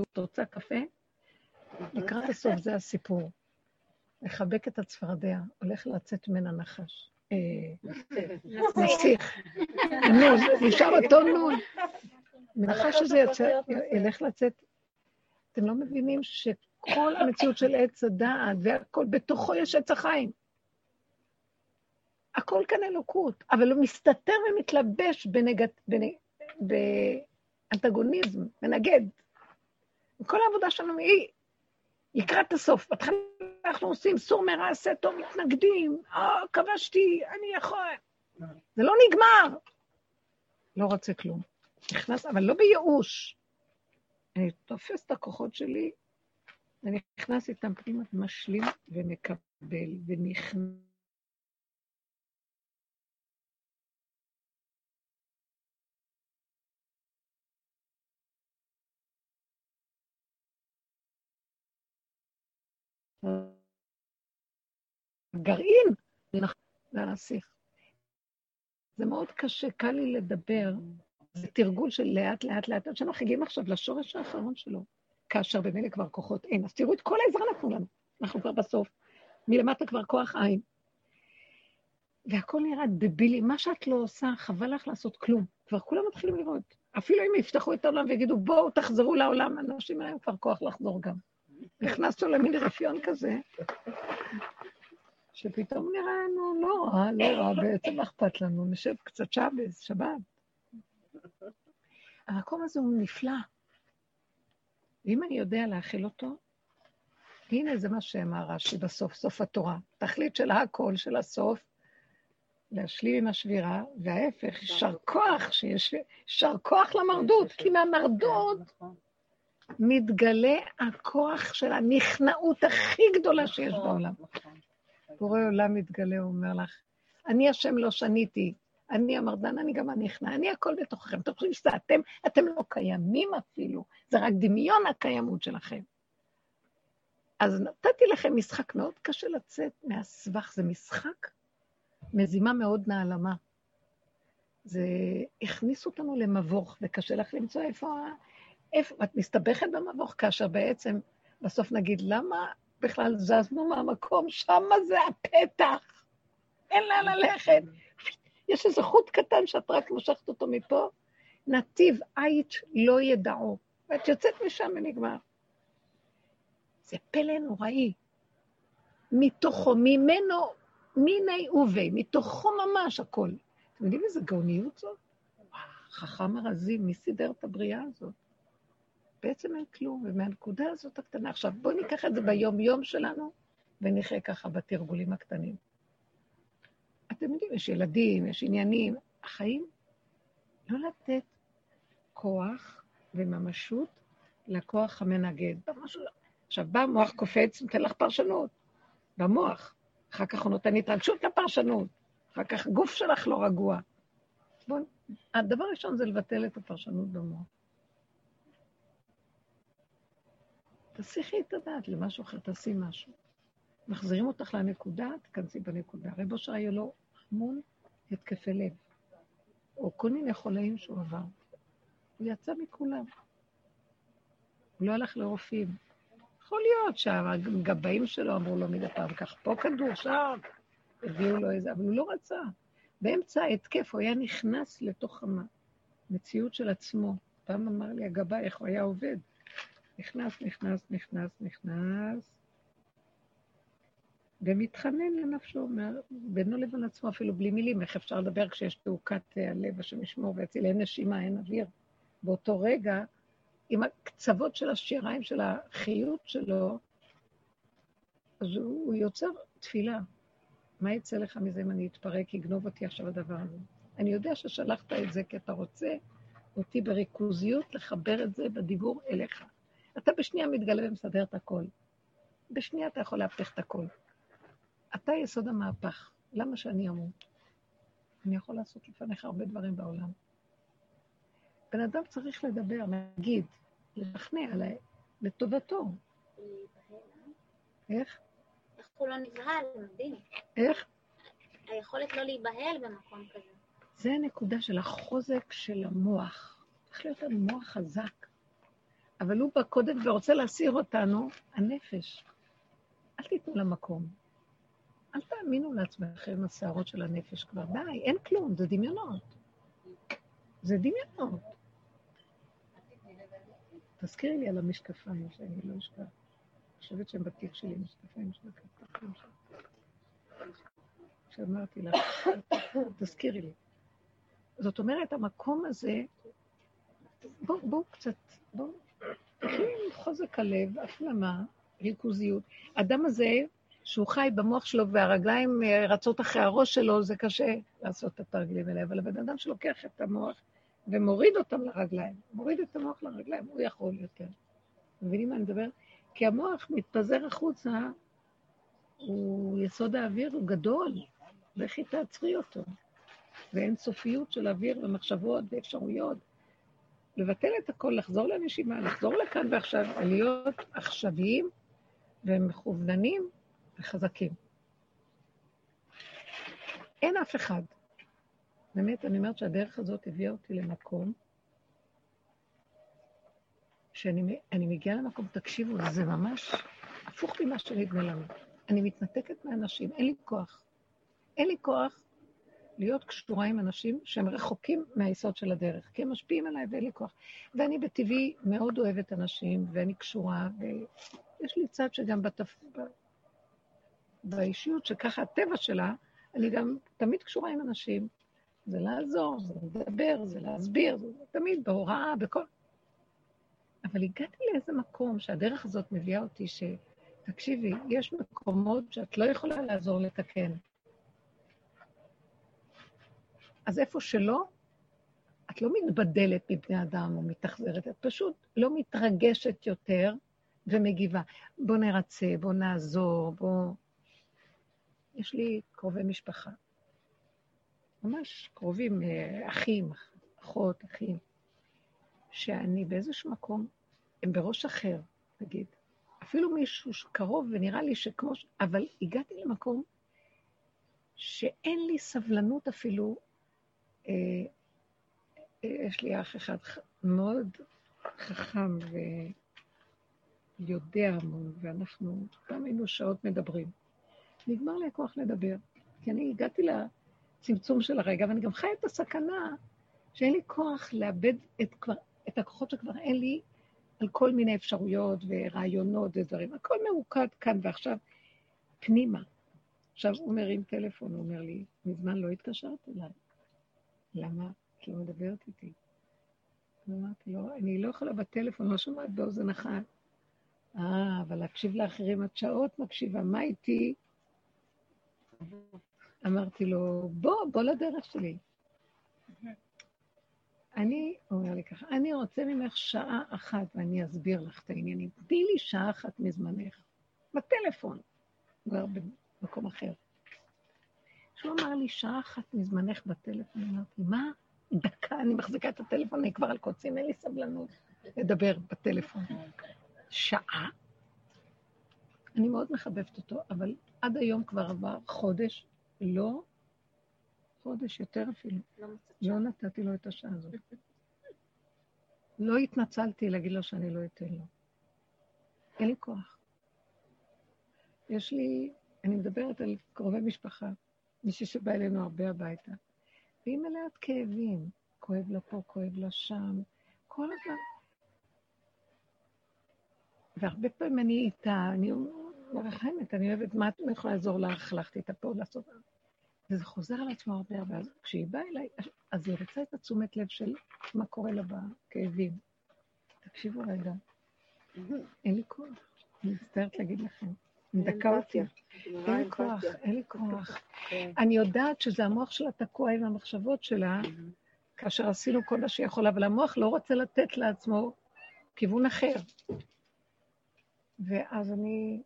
את רוצה קפה? לקראת הסוף זה הסיפור. לחבק את הצפרדע, הולך לצאת ממנה נחש. אה, [LAUGHS] נסיך. נון, נשאר אותו נון. מנחש שזה יצא, ילך לצאת. אתם לא מבינים שכל [LAUGHS] המציאות של עץ הדעת והכל, בתוכו יש עץ החיים. הכל כאן אלוקות, אבל הוא מסתתר ומתלבש בנגד, בנ, באנטגוניזם, מנגד. וכל העבודה שלנו היא לקראת הסוף. בהתחלה אנחנו עושים סור מרע, עשה טוב, מתנגדים, אה, כבשתי, אני יכול. זה לא נגמר. לא רוצה כלום. נכנס, אבל לא בייאוש. אני תופס את הכוחות שלי, אני נכנס איתם פנימה, משלים ומקבל ונכנס. גרעין, זה נכון, זה הנסיך. זה מאוד קשה, קל לי לדבר זה תרגול של לאט, לאט, לאט, עד שאנחנו מגיעים עכשיו לשורש האחרון שלו, כאשר במילא כבר כוחות אין. אז תראו את כל העזרה נתנו לנו, אנחנו כבר בסוף. מלמטה כבר כוח עין. והכל נראה דבילי, מה שאת לא עושה, חבל לך לעשות כלום. כבר כולם מתחילים לראות. אפילו אם יפתחו את העולם ויגידו, בואו תחזרו לעולם, אנשים אין כבר כוח לחזור גם. נכנסנו למין רפיון כזה, שפתאום נראה לנו לא רע, לא רע, בעצם אכפת לנו? נשב קצת שבס, שבת. המקום הזה הוא נפלא. ואם אני יודע להכיל אותו, הנה זה מה שאמר רש"י בסוף, סוף התורה. תכלית של הכל, של הסוף, להשלים עם השבירה, וההפך, יישר כוח, שיש יישר כוח למרדות, כי מהמרדות מתגלה הכוח של הנכנעות הכי גדולה שיש בעולם. בורא עולם מתגלה, הוא אומר לך, אני השם לא שניתי, אני המרדן, אני גם הנכנע, אני הכל בתוככם. אתם חושבים שזה אתם, אתם לא קיימים אפילו, זה רק דמיון הקיימות שלכם. אז נתתי לכם משחק מאוד קשה לצאת מהסבך, זה משחק מזימה מאוד נעלמה. זה הכניס אותנו למבוך, וקשה לך למצוא איפה... איפה את מסתבכת במבוך, כאשר בעצם בסוף נגיד, למה בכלל זזנו מהמקום? שמה זה הפתח. אין לאן ללכת. יש איזה חוט קטן שאת רק מושכת אותו מפה, נתיב עית לא ידעו. ואת יוצאת משם ונגמר. זה פלא נוראי. מתוכו, ממנו, מיני ובי, מתוכו ממש הכל. אתם יודעים איזה גאוניות זאת? חכם הרזים, מי סידר את הבריאה הזאת? בעצם אין כלום, ומהנקודה הזאת הקטנה. עכשיו, בואו ניקח את זה ביום-יום שלנו, ונחיה ככה בתרגולים הקטנים. אתם יודעים, יש ילדים, יש עניינים. החיים, לא לתת כוח וממשות לכוח המנגד. עכשיו, בא המוח קופץ, נותן לך פרשנות. במוח. אחר כך הוא נותן התרגשות לפרשנות. אחר כך הגוף שלך לא רגוע. בואו, הדבר הראשון זה לבטל את הפרשנות במוח. תסיכי את הדעת למשהו אחר, תעשי משהו. מחזירים אותך לנקודה, תכנסי בנקודה. רב אושר היה לו המון התקפי לב, או כל מיני חולאים שהוא עבר. הוא יצא מכולם. הוא לא הלך לרופאים. יכול להיות שהגבאים שלו אמרו לו מדי פעם, קח פה כדור, שם, הביאו לו איזה, אבל הוא לא רצה. באמצע ההתקף הוא היה נכנס לתוך המציאות של עצמו. פעם אמר לי הגבאי איך הוא היה עובד. נכנס, נכנס, נכנס, נכנס, ומתחנן לנפשו, בינו לבין עצמו, אפילו בלי מילים, איך אפשר לדבר כשיש תעוקת הלב, השם ישמור ויציל, אין נשימה, אין אוויר. באותו רגע, עם הקצוות של השיריים, של החיות שלו, אז הוא, הוא יוצר תפילה. מה יצא לך מזה אם אני אתפרק, יגנוב אותי עכשיו הדבר הזה? אני יודע ששלחת את זה כי אתה רוצה אותי בריכוזיות לחבר את זה בדיבור אליך. אתה בשנייה מתגלה ומסדר את הכל. בשנייה אתה יכול להפך את הכל. אתה יסוד המהפך, למה שאני אמות? אני יכול לעשות לפניך הרבה דברים בעולם. בן אדם צריך לדבר, להגיד, לשכנע לטובתו. איך? איך הוא לא נבהל, מדהים. איך? היכולת לא להיבהל במקום כזה. זה הנקודה של החוזק של המוח. צריך להיות לנו מוח חזק. אבל הוא בא קודם ורוצה להסיר אותנו, הנפש. אל תיתנו לה מקום. אל תאמינו לעצמכם השערות של הנפש כבר. די, אין כלום, זה דמיונות. זה דמיונות. תזכירי לי על המשקפיים, שאני לא אשכח. אני חושבת שהם בתיק שלי, משקפיים של הכתפיים שלי. שאמרתי לך, תזכירי לי. זאת אומרת, המקום הזה, בואו בוא קצת, בואו, חוזק הלב, הפנמה, ריכוזיות. האדם הזה, שהוא חי במוח שלו והרגליים אה, רצות אחרי הראש שלו, זה קשה לעשות את התרגילים האלה, אבל הבן אדם שלוקח את המוח ומוריד אותם לרגליים, מוריד את המוח לרגליים, הוא יכול יותר. מבינים מה אני מדבר? כי המוח מתפזר החוצה, הוא יסוד האוויר, הוא גדול, לכי תעצרי אותו. ואין סופיות של אוויר ומחשבות ואפשרויות. לבטל את הכל, לחזור לנשימה, לחזור לכאן ועכשיו, להיות עכשוויים והם מכווננים וחזקים. אין אף אחד. באמת, אני אומרת שהדרך הזאת הביאה אותי למקום שאני מגיעה למקום, תקשיבו, זה ממש הפוך ממה שנדמה לנו. אני מתנתקת מאנשים, אין לי כוח. אין לי כוח להיות קשורה עם אנשים שהם רחוקים מהיסוד של הדרך, כי הם משפיעים עליי ואין לי כוח. ואני בטבעי מאוד אוהבת אנשים, ואני קשורה, ויש לי צד שגם בתפ... באישיות, שככה הטבע שלה, אני גם תמיד קשורה עם אנשים. זה לעזור, זה לדבר, זה להסביר, זה תמיד בהוראה, בכל... אבל הגעתי לאיזה מקום שהדרך הזאת מביאה אותי, שתקשיבי, יש מקומות שאת לא יכולה לעזור לתקן. אז איפה שלא, את לא מתבדלת מבני אדם או מתאכזרת, את פשוט לא מתרגשת יותר ומגיבה. בוא נרצה, בוא נעזור, בוא... יש לי קרובי משפחה, ממש קרובים, אה, אחים, אחות, אחים, שאני באיזשהו מקום, הם בראש אחר, נגיד. אפילו מישהו קרוב ונראה לי שכמו ש... אבל הגעתי למקום שאין לי סבלנות אפילו אה, אה, יש לי אח אחד מאוד חכם ויודע המון, ואנחנו גם היינו שעות מדברים. נגמר לי הכוח לדבר, כי אני הגעתי לצמצום של הרגע, ואני גם חיה את הסכנה שאין לי כוח לאבד את, כבר, את הכוחות שכבר אין לי על כל מיני אפשרויות ורעיונות ודברים. הכל מרוקד כאן ועכשיו פנימה. עכשיו הוא מרים טלפון, הוא אומר לי, מזמן לא התקשרת אליי. למה? כי הוא מדברת איתי. אמרתי לו, אני לא יכולה בטלפון, לא שומעת באוזן אחת. אה, אבל להקשיב לאחרים את שעות מקשיבה, מה איתי? אמרתי לו, בוא, בוא לדרך שלי. אני, הוא אומר לי ככה, אני רוצה ממך שעה אחת ואני אסביר לך את העניינים. תני לי שעה אחת מזמנך, בטלפון, כבר במקום אחר. כשהוא אמר לי, שעה אחת מזמנך בטלפון, אמרתי, מה? דקה, אני מחזיקה את הטלפון, אני כבר על קוצים, אין לי סבלנות לדבר בטלפון. שעה? אני מאוד מחבבת אותו, אבל עד היום כבר עבר חודש, לא, חודש יותר אפילו. לא, לא נתתי לו את השעה הזאת. לא התנצלתי להגיד לו שאני לא אתן לו. אין לי כוח. יש לי, אני מדברת על קרובי משפחה. מישהי שבא אלינו הרבה הביתה, והיא מלאת כאבים. כואב לה פה, כואב לה שם, כל הזמן. והרבה פעמים אני איתה, אני מרחמת, אני אוהבת, מה את יכולה לעזור לך, הלכתי איתה פה לעשות... וזה חוזר על עצמו הרבה הרבה. אז כשהיא באה אליי, אז היא רוצה את התשומת לב של מה קורה לה בכאבים. תקשיבו רגע, אין לי כוח, אני מצטערת להגיד לכם. דקה אותי. אין לי כוח, אין לי כוח. כן. אני יודעת שזה המוח שלה תקוע עם המחשבות שלה, כאשר עשינו כל מה שיכול, אבל המוח לא רוצה לתת לעצמו כיוון אחר. ואז אני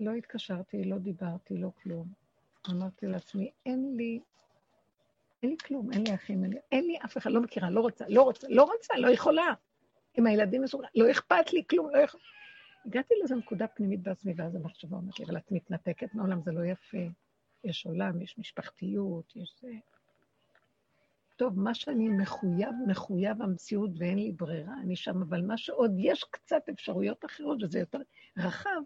לא התקשרתי, לא דיברתי, לא כלום. אמרתי לעצמי, אין לי, אין לי כלום, אין לי אחים, אין לי, אין לי אף אחד, לא מכירה, לא רוצה, לא רוצה, לא רוצה, לא יכולה. עם הילדים מסוגלים, לא אכפת לי כלום, לא יכול... הגעתי לאיזו נקודה פנימית בעצמי, ואז המחשבה אומרת לי, אבל את מתנתקת מעולם, זה לא יפה. יש עולם, יש משפחתיות, יש זה. טוב, מה שאני מחויב, מחויב המציאות ואין לי ברירה, אני שם, אבל מה שעוד יש קצת אפשרויות אחרות, וזה יותר רחב,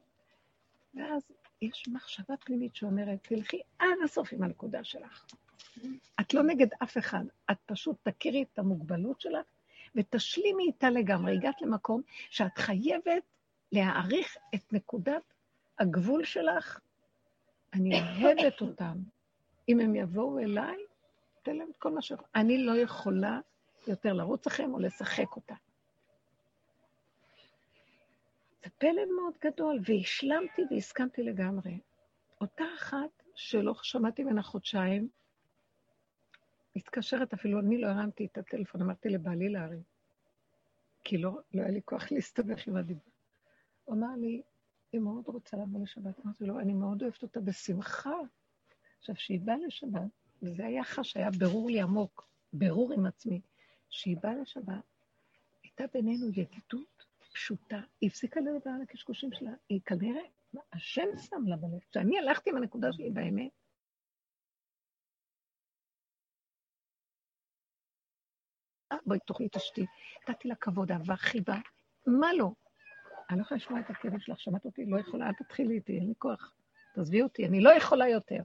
ואז יש מחשבה פנימית שאומרת, תלכי עד הסוף עם הנקודה שלך. את לא נגד אף אחד, את פשוט תכירי את המוגבלות שלך ותשלימי איתה לגמרי. הגעת למקום שאת חייבת להעריך את נקודת הגבול שלך, אני אוהבת אותם. אם הם יבואו אליי, תן להם את כל מה ש... אני לא יכולה יותר לרוץ אחריהם או לשחק אותה. זה פלא מאוד גדול, והשלמתי והסכמתי לגמרי. אותה אחת שלא שמעתי ממנה חודשיים, מתקשרת אפילו, אני לא הרמתי את הטלפון, אמרתי לבעלי להרים, כי לא, לא היה לי כוח להסתבך עם הדיבור. הוא אמר לי, היא מאוד רוצה לבוא לשבת. אמרתי לו, אני מאוד אוהבת אותה בשמחה. עכשיו, כשהיא באה לשבת, וזה היה חש, היה ברור לי עמוק, ברור עם עצמי, כשהיא באה לשבת, הייתה בינינו ידידות פשוטה. היא הפסיקה לדבר על הקשקושים שלה. היא כנראה השם שם לה בלב. כשאני הלכתי עם הנקודה שלי באמת, אה, בואי תאכלי את. נתתי לה כבוד, אהבה, חיבה, מה לא? אני לא יכולה לשמוע את הכאב שלך, שמעת אותי? לא יכולה, אל תתחילי איתי, אין לי כוח. תעזבי אותי, אני לא יכולה יותר.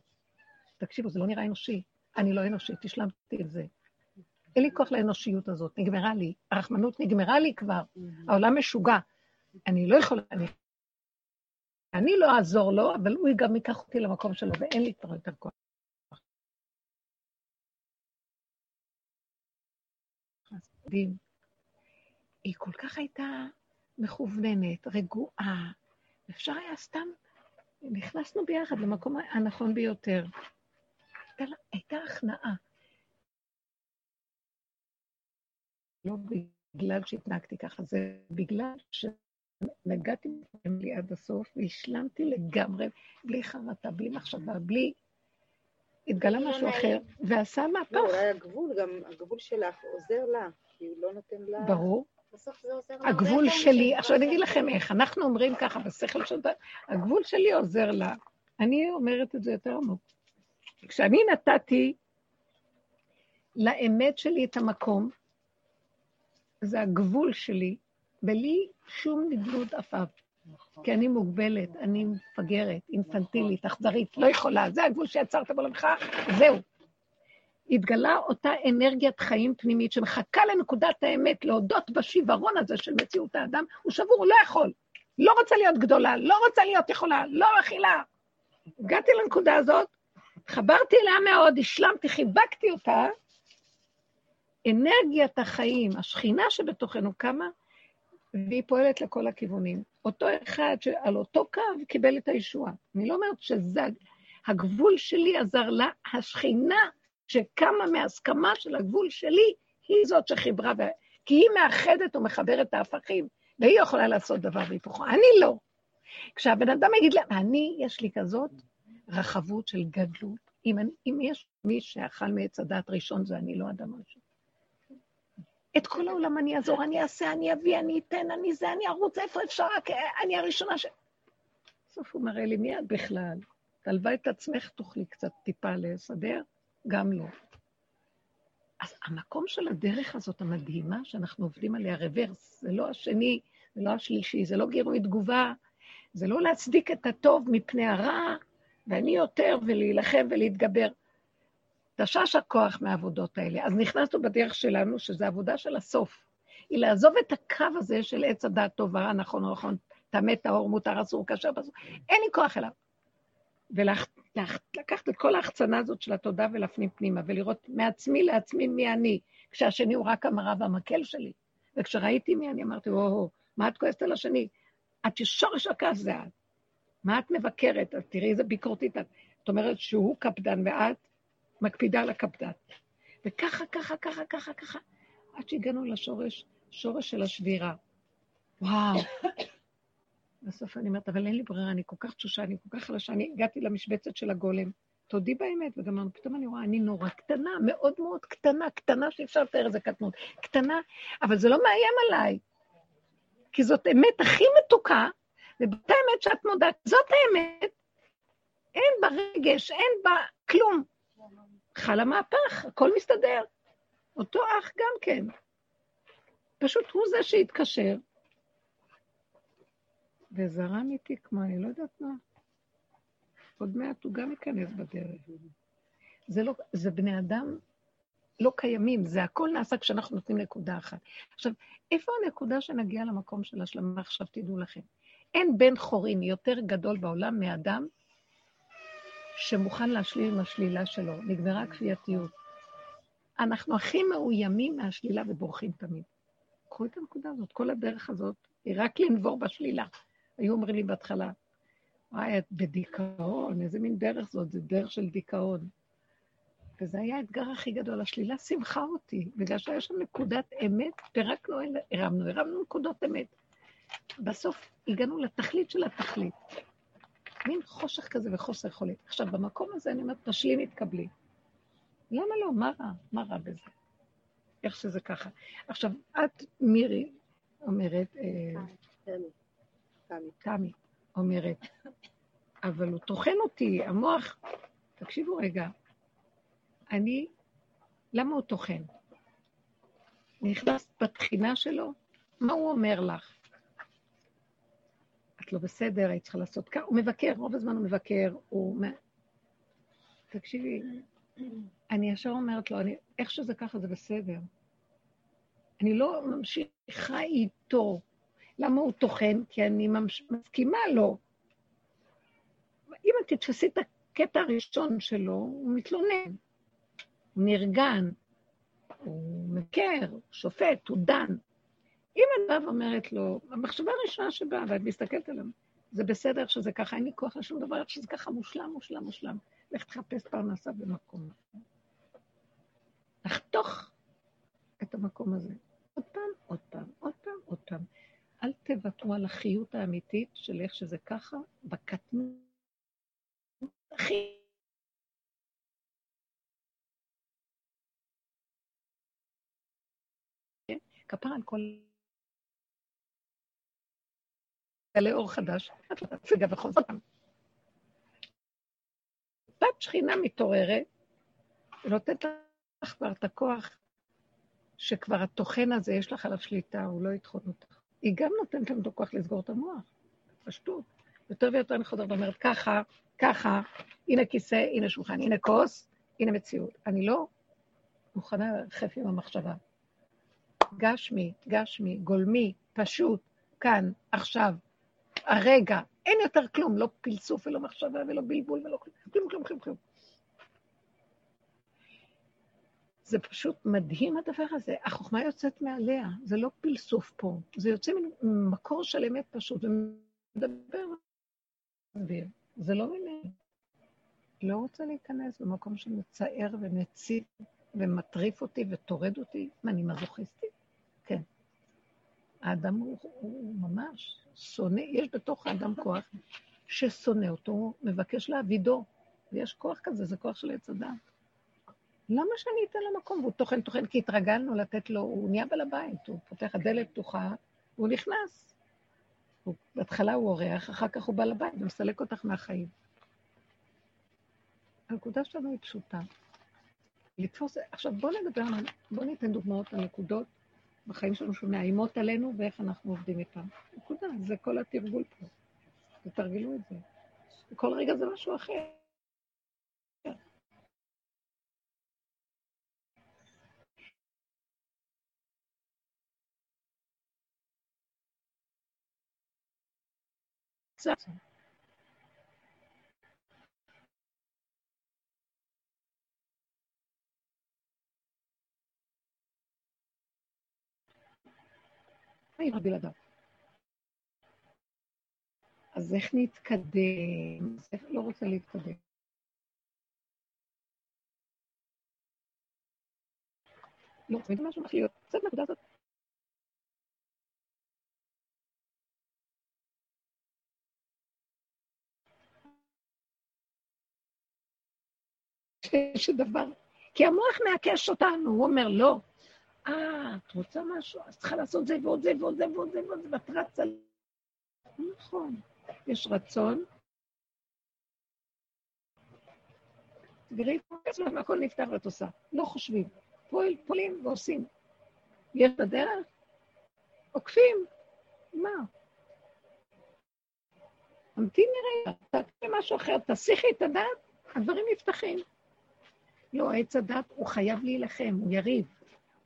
תקשיבו, זה לא נראה אנושי. אני לא אנושית, השלמתי את זה. אין לי כוח לאנושיות הזאת, נגמרה לי. הרחמנות נגמרה לי כבר, העולם משוגע. אני לא יכולה, אני, אני לא אעזור לו, אבל הוא גם ייקח אותי למקום שלו, ואין לי כבר יותר כוח. היא כל כך הייתה מכווננת, רגועה. אפשר היה סתם, נכנסנו ביחד למקום הנכון ביותר. הייתה, הייתה הכנעה. לא בגלל שהתנהגתי ככה, זה בגלל שנגעתי לי עד הסוף והשלמתי לגמרי, בלי חרטה, בלי מחשבה, בלי... התגלה משהו אחר, ועשה מהפך. לא, אולי הגבול, גם הגבול שלך עוזר לה, כי הוא לא נותן לה... ברור. בסוף זה עוזר הגבול שלי, עכשיו אני אגיד לכם איך, אנחנו אומרים ככה בשכל של... הגבול שלי עוזר לה. אני אומרת את זה יותר עמוק. כשאני נתתי לאמת שלי את המקום, זה הגבול שלי, בלי שום נדלות עפעף. כי אני מוגבלת, אני מפגרת, אינפנטילית, אכזרית, לא יכולה, זה הגבול שיצרת בעולמך, זהו. התגלה אותה אנרגיית חיים פנימית שמחכה לנקודת האמת, להודות בשיוורון הזה של מציאות האדם, הוא שבור, הוא לא יכול. לא רוצה להיות גדולה, לא רוצה להיות יכולה, לא מכילה. הגעתי לנקודה הזאת, חברתי אליה מאוד, השלמתי, חיבקתי אותה, אנרגיית החיים, השכינה שבתוכנו קמה, והיא פועלת לכל הכיוונים. אותו אחד שעל אותו קו קיבל את הישועה. אני לא אומרת שזה הגבול שלי עזר לה, השכינה שקמה מהסכמה של הגבול שלי, היא זאת שחיברה, כי היא מאחדת ומחברת את ההפכים, והיא יכולה לעשות דבר והיפוכו. אני לא. כשהבן אדם יגיד לה, אני, יש לי כזאת רחבות של גדלות, אם, אני, אם יש מי שאכל מעץ הדת ראשון, זה אני לא אדם ראשון. את כל העולם אני אעזור, אני אעשה, אני אביא, אני אתן, אני זה, אני ארוץ, איפה אפשר, רק אני הראשונה ש... בסוף הוא מראה לי, מי את בכלל? תלווה את עצמך, תוכלי קצת טיפה לסדר? גם לא. אז המקום של הדרך הזאת המדהימה, שאנחנו עובדים עליה רוורס, זה לא השני, זה לא השלישי, זה לא גירוי תגובה, זה לא להצדיק את הטוב מפני הרע, ואני יותר, ולהילחם ולהתגבר. תשש הכוח מהעבודות האלה. אז נכנסנו בדרך שלנו, שזו עבודה של הסוף. היא לעזוב את הקו הזה של עץ הדעת טוב ורע, נכון או נכון, טמא, טהור, מותר, אסור, כאשר בסוף. אין לי כוח אליו. ולקחת את כל ההחצנה הזאת של התודה ולהפנים פנימה, ולראות מעצמי לעצמי מי אני, כשהשני הוא רק המראה והמקל שלי. וכשראיתי מי אני, אמרתי, או-הו, מה את כועסת על השני? את שורש הכעס זה את. מה את מבקרת? אז תראי איזה ביקורתית את. את אומרת שהוא קפדן ואת מקפידה על הקפדן. וככה, ככה, ככה, ככה, ככה, עד שהגענו לשורש, שורש של השבירה. וואו. בסוף אני אומרת, אבל אין לי ברירה, אני כל כך תשושה, אני כל כך חלשה, אני הגעתי למשבצת של הגולם. תודי באמת, וגם פתאום אני רואה, אני נורא קטנה, מאוד מאוד קטנה, קטנה שאפשר לתאר איזה קטנות. קטנה, אבל זה לא מאיים עליי, כי זאת אמת הכי מתוקה, ובאותה אמת שאת מודעת, זאת האמת, אין בה רגש, אין בה כלום. חל המהפך, הכל מסתדר. אותו אח גם כן. פשוט הוא זה שהתקשר, וזרם איתי כמו אני לא יודעת מה. עוד מעט הוא גם ייכנס בדרך. זה לא, זה בני אדם לא קיימים, זה הכל נעשה כשאנחנו נותנים נקודה אחת. עכשיו, איפה הנקודה שנגיע למקום של השלמה? עכשיו תדעו לכם. אין בן חורין יותר גדול בעולם מאדם שמוכן להשליל עם השלילה שלו. נגמרה הכפייתיות. אנחנו הכי מאוימים מהשלילה ובורחים תמיד. קחו את הנקודה הזאת, כל הדרך הזאת היא רק לנבור בשלילה. היו אומרים לי בהתחלה, וואי, את בדיכאון, איזה מין דרך זאת, זה דרך של דיכאון. וזה היה האתגר הכי גדול, השלילה שמחה אותי, בגלל שהיה שם נקודת אמת, פירקנו, הרמנו, הרמנו נקודות אמת. בסוף הגענו לתכלית של התכלית. מין חושך כזה וחוסר יכולת. עכשיו, במקום הזה אני אומרת, תשלים, התקבלי. למה לא? מה רע? מה רע בזה? איך שזה ככה. עכשיו, את, מירי, אומרת, אה, תמי. תמי, אומרת, אבל הוא טוחן אותי, המוח... תקשיבו רגע, אני, למה הוא טוחן? נכנס בתחינה שלו, מה הוא אומר לך? את לא בסדר, היית צריכה לעשות ככה. הוא מבקר, רוב הזמן הוא מבקר, הוא... תקשיבי, אני ישר אומרת לו, אני, איך שזה ככה זה בסדר. אני לא ממשיכה איתו. למה הוא טוחן? כי אני מסכימה לו. אם את תתפסי את הקטע הראשון שלו, הוא מתלונן, הוא נרגן, הוא מכר, שופט, הוא דן. אם את באה ואומרת לו, המחשבה הראשונה שבאה, ואת מסתכלת עליו, זה בסדר שזה ככה, אין לי כוח לשום דבר, שזה ככה מושלם, מושלם, מושלם. לך תחפש פרנסה במקום אחר. לחתוך את המקום הזה. עוד פעם, עוד פעם, עוד פעם, עוד פעם. אל תוותרו על החיות האמיתית של איך שזה ככה, בקטנות הכי... כפר על כל... גלי אור חדש, את לא תציגה וחוזר. בת שכינה מתעוררת, ונותנת לך כבר את הכוח שכבר הטוחן הזה, יש לך עליו שליטה, הוא לא יטחון אותך. היא גם נותנת לנו את הכוח לסגור את המוח, פשטות. יותר ויותר אני חוזרת ואומרת, ככה, ככה, הנה כיסא, הנה שולחן, הנה כוס, הנה מציאות. אני לא מוכנה לרחף עם המחשבה. גשמי, גשמי, גולמי, פשוט, כאן, עכשיו, הרגע, אין יותר כלום, לא פלסוף ולא מחשבה ולא בלבול ולא כלום, כלום, כלום, כלום. זה פשוט מדהים הדבר הזה. החוכמה יוצאת מעליה, זה לא פלסוף פה, זה יוצא ממקור של אמת פשוט, ומדבר זה לא מיני. לא רוצה להיכנס במקום שמצער ומציב ומטריף אותי וטורד אותי. מה, אני מזוכיסטית? האדם הוא, הוא ממש שונא, יש בתוך האדם כוח ששונא אותו, מבקש להעבידו. ויש כוח כזה, זה כוח של עץ אדם. למה שאני אתן לו מקום? והוא טוחן טוחן, כי התרגלנו לתת לו, הוא נהיה בעל הבית, הוא פותח, הדלת פתוחה, והוא נכנס. הוא, בהתחלה הוא אורח, אחר כך הוא בעל הבית ומסלק אותך מהחיים. הנקודה שלנו היא פשוטה. לתפוס, עכשיו בואו נדבר, בואו ניתן דוגמאות לנקודות בחיים שלנו שמאיימות עלינו ואיך אנחנו עובדים איתן. נקודה, זה כל התרגול פה. תתרגלו את זה. כל רגע זה משהו אחר. קצת. חיים בלעדיו. אז איך נתקדם? איך לא רוצה להתקדם? לא, זה משהו מתחיל להיות. קצת נקודה הזאת שדבר, כי המוח מעקש אותנו, הוא אומר, לא. אה, את רוצה משהו? אז צריכה לעשות זה ועוד זה ועוד זה ועוד זה ועוד זה, ואת רצה... נכון, יש רצון. תראי, הכל נפתח ואת עושה. לא חושבים. פועל, פועלים ועושים. יש בדרך? עוקפים. מה? המתיני רגע, תעקבי משהו אחר, תסיכי את הדעת, הדברים נפתחים. לא, עץ הדת הוא חייב להילחם, הוא יריב,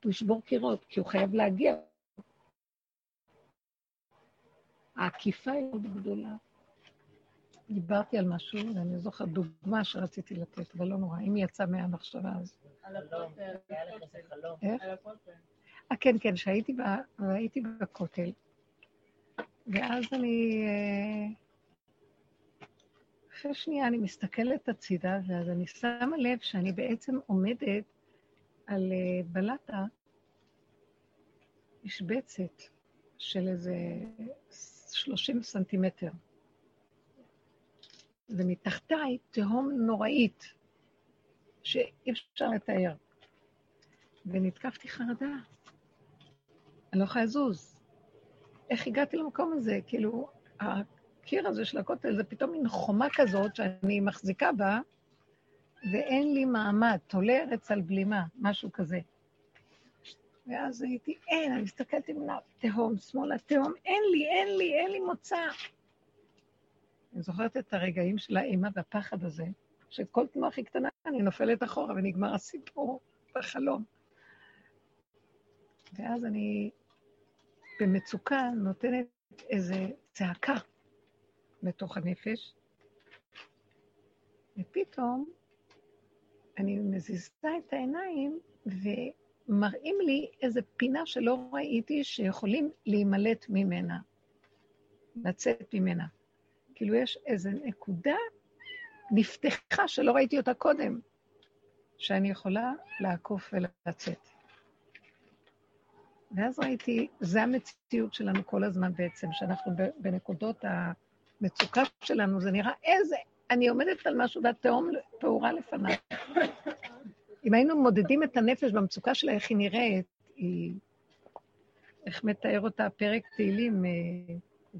הוא ישבור קירות, כי הוא חייב להגיע. העקיפה היא מאוד גדולה. דיברתי על משהו, ואני זוכרת דוגמה שרציתי לתת, אבל לא נורא, אם היא יצאה מהמחשבה אז... על הכותל, איך? אה, כן, כן, שהייתי בכותל, ואז אני... אה, אחרי שנייה אני מסתכלת הצידה, ואז אני שמה לב שאני בעצם עומדת על אה, בלטה משבצת של איזה 30 סנטימטר. ומתחתיי תהום נוראית, שאי אפשר לתאר. ונתקפתי חרדה. אני לא יכולה לזוז. איך הגעתי למקום הזה? כאילו, הקיר הזה של הכותל זה פתאום מין חומה כזאת שאני מחזיקה בה, ואין לי מעמד, תולה ארץ על בלימה, משהו כזה. ואז הייתי, אין, אני מסתכלת עם תהום, שמאלה תהום, אין לי, אין לי, אין לי מוצא. אני זוכרת את הרגעים של האימה והפחד הזה, שכל תנועה הכי קטנה אני נופלת אחורה ונגמר הסיפור בחלום. ואז אני במצוקה נותנת איזה צעקה בתוך הנפש, ופתאום אני מזיזה את העיניים ומראים לי איזו פינה שלא ראיתי שיכולים להימלט ממנה, לצאת ממנה. כאילו יש איזו נקודה נפתחה שלא ראיתי אותה קודם, שאני יכולה לעקוף ולצאת. ואז ראיתי, זה המציאות שלנו כל הזמן בעצם, שאנחנו בנקודות המצוקה שלנו, זה נראה איזה, אני עומדת על משהו והתהום פעורה לפניי. אם היינו מודדים את הנפש במצוקה שלה, איך היא נראית, היא... איך מתאר אותה פרק תהילים,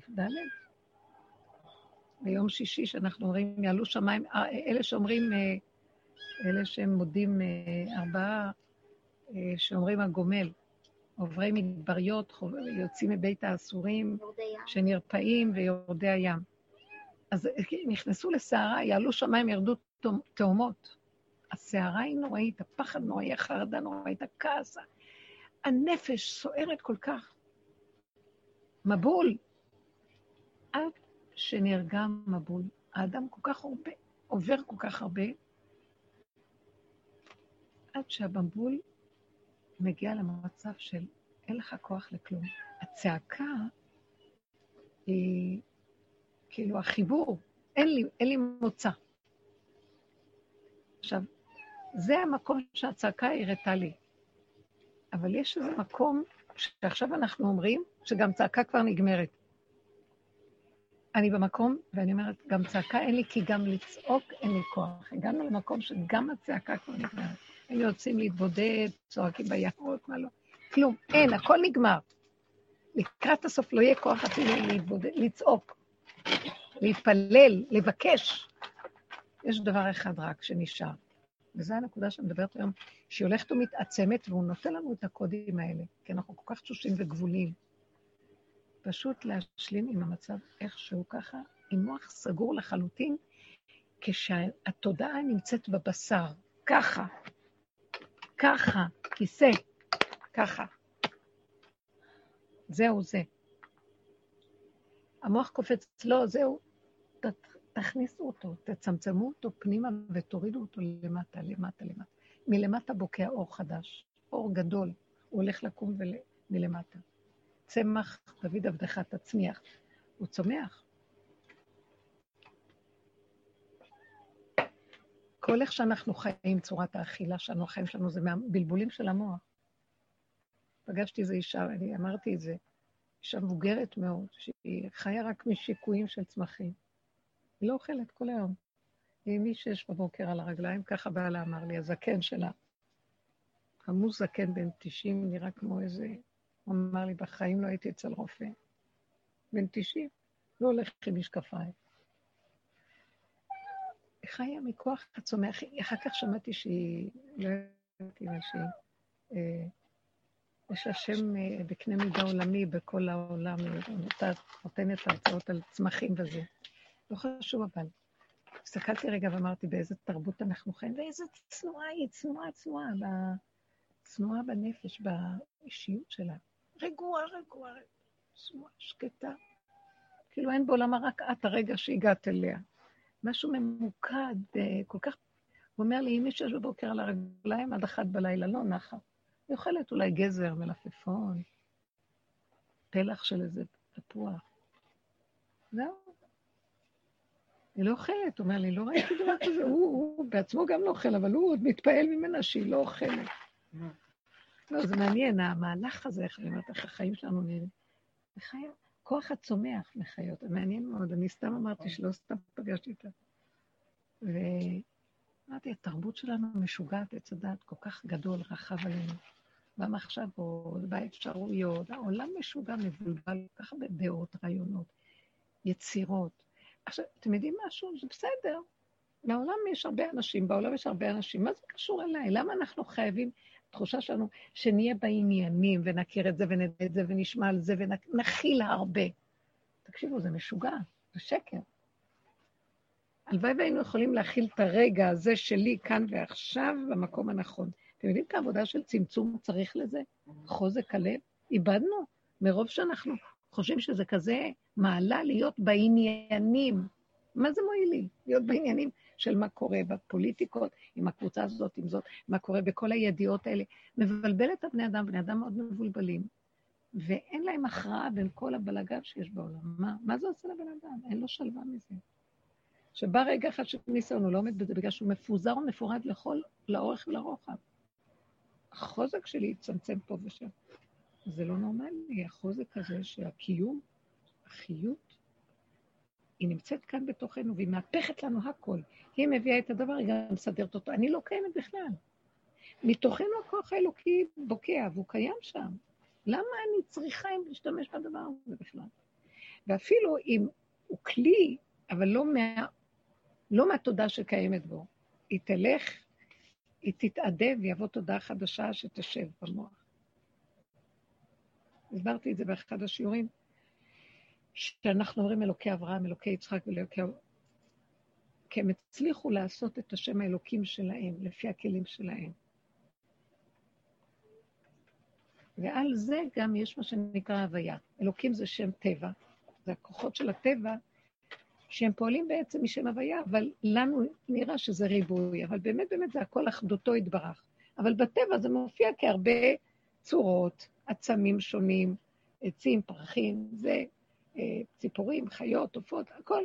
ק"ד? אה, ביום שישי, שאנחנו אומרים, יעלו שמיים, אה, אלה שאומרים, אה, אלה שהם מודים ארבעה, שאומרים הגומל, עוברי מדבריות, יוצאים מבית האסורים, שנרפאים ויורדי הים. אז נכנסו לסערה, יעלו שמיים, ירדו תאומות. הסערה היא נוראית, הפחד נוראי, החרדה נוראית, הכעס. הנפש סוערת כל כך. מבול. עד שנרגע מבול. האדם כל כך הרבה, עובר כל כך הרבה, עד שהמבול מגיע למצב של אין לך כוח לכלום. הצעקה היא כאילו החיבור, אין לי, אין לי מוצא. עכשיו, זה המקום שהצעקה הראתה לי. אבל יש איזה מקום שעכשיו אנחנו אומרים שגם צעקה כבר נגמרת. אני במקום, ואני אומרת, גם צעקה אין לי, כי גם לצעוק אין לי כוח. הגענו למקום שגם הצעקה כבר נגמרת. הם יוצאים להתבודד, צועקים ביערות, מה לא. כלום, אין, הכל נגמר. לקראת הסוף לא יהיה כוח אפילו להתבודד, לצעוק, להתפלל, לבקש. יש דבר אחד רק שנשאר, וזו הנקודה שאני מדברת היום, שהיא הולכת ומתעצמת, והוא נותן לנו את הקודים האלה, כי אנחנו כל כך תשושים וגבולים. פשוט להשלים עם המצב איכשהו ככה, עם מוח סגור לחלוטין, כשהתודעה נמצאת בבשר, ככה, ככה, כיסא, ככה. זהו זה. המוח קופץ, לא, זהו, ת, תכניסו אותו, תצמצמו אותו פנימה ותורידו אותו למטה, למטה, למטה. מלמטה בוקע אור חדש, אור גדול, הוא הולך לקום ול... מלמטה. צמח, דוד עבדך תצמיח. הוא צומח. כל איך שאנחנו חיים, צורת האכילה שלנו, החיים שלנו, זה מהבלבולים של המוח. פגשתי איזו אישה, אני אמרתי את זה, אישה מבוגרת מאוד, שהיא חיה רק משיקויים של צמחים. היא לא אוכלת כל היום. היא משש בבוקר על הרגליים, ככה בעלה אמר לי, הזקן שלה. עמוס זקן בן 90, נראה כמו איזה... הוא אמר לי, בחיים לא הייתי אצל רופא. בן 90, לא הולך עם משקפיים. היא חיה מכוח הצומח. אחר כך שמעתי שהיא, לא יודעת מה שהיא, אה, יש השם אה, בקנה מידה עולמי בכל העולם, נותנת הרצאות על צמחים וזה. לא חשוב אבל. הסתכלתי רגע ואמרתי באיזה תרבות אנחנו חיים, ואיזה צנועה היא, צנועה, צנועה, צנועה בנפש, באישיות שלה. רגועה, רגועה, צנועה, שקטה. כאילו אין בעולמה רק את הרגע שהגעת אליה. משהו ממוקד, אה, כל כך... הוא אומר לי, אם יש בבוקר על הרגליים עד אחת בלילה, לא נחה. היא אוכלת אולי גזר, מלפפון, פלח של איזה תפוח. זהו. היא לא אוכלת, אומר לי, לא ראיתי דבר כזה, הוא, הוא בעצמו גם לא אוכל, אבל הוא עוד מתפעל ממנה שהיא לא אוכלת. לא, זה מעניין, המהלך הזה, איך אני אומרת, איך החיים שלנו נראים. בחיה, כוח הצומח מחיות, מעניין מאוד, אני סתם אמרתי שלא סתם פגשתי אותה. ואמרתי, התרבות שלנו משוגעת, עץ הדעת כל כך גדול, רחב עלינו. במחשבות, באפשרויות, העולם משוגע, מבולבל, כל כך הרבה דעות, רעיונות. יצירות. עכשיו, אתם יודעים משהו? זה בסדר. לעולם יש הרבה אנשים, בעולם יש הרבה אנשים. מה זה קשור אליי? למה אנחנו חייבים, תחושה שלנו, שנהיה בעניינים ונכיר את זה ונדע את זה ונשמע על זה ונכיל הרבה. תקשיבו, זה משוגע, זה שקר. הלוואי והיינו יכולים להכיל את הרגע הזה שלי כאן ועכשיו במקום הנכון. אתם יודעים את העבודה של צמצום צריך לזה? חוזק הלב? איבדנו. מרוב שאנחנו חושבים שזה כזה מעלה להיות בעניינים. מה זה מועיל לי? להיות בעניינים של מה קורה בפוליטיקות, עם הקבוצה הזאת, עם זאת, מה קורה בכל הידיעות האלה. מבלבל את הבני אדם, בני אדם מאוד מבולבלים, ואין להם הכרעה בין כל הבלגן שיש בעולם. מה, מה זה עושה לבן אדם? אין לו שלווה מזה. שבא רגע אחד של ניסיון, הוא לא עומד בזה בגלל שהוא מפוזר ומפורד לכל, לאורך ולרוחב. החוזק שלי יצמצם פה ושם. זה לא נורמלי, החוזק הזה שהקיום, החיות, היא נמצאת כאן בתוכנו והיא מהפכת לנו הכל. היא מביאה את הדבר, היא גם מסדרת אותו. אני לא קיימת בכלל. מתוכנו הכוח האלוקי בוקע, והוא קיים שם. למה אני צריכה להשתמש בדבר הזה בכלל? ואפילו אם הוא כלי, אבל לא, מה, לא מהתודה שקיימת בו, היא תלך, היא תתאדה ויבוא תודה חדשה שתשב במוח. הסברתי את זה באחד השיעורים, שאנחנו אומרים אלוקי אברהם, אלוקי יצחק ואלוקי... כי הם הצליחו לעשות את השם האלוקים שלהם, לפי הכלים שלהם. ועל זה גם יש מה שנקרא הוויה. אלוקים זה שם טבע, זה הכוחות של הטבע, שהם פועלים בעצם משם הוויה, אבל לנו נראה שזה ריבוי, אבל באמת באמת זה הכל אחדותו יתברך. אבל בטבע זה מופיע כהרבה צורות, עצמים שונים, עצים, פרחים, זה אה, ציפורים, חיות, עופות, הכל.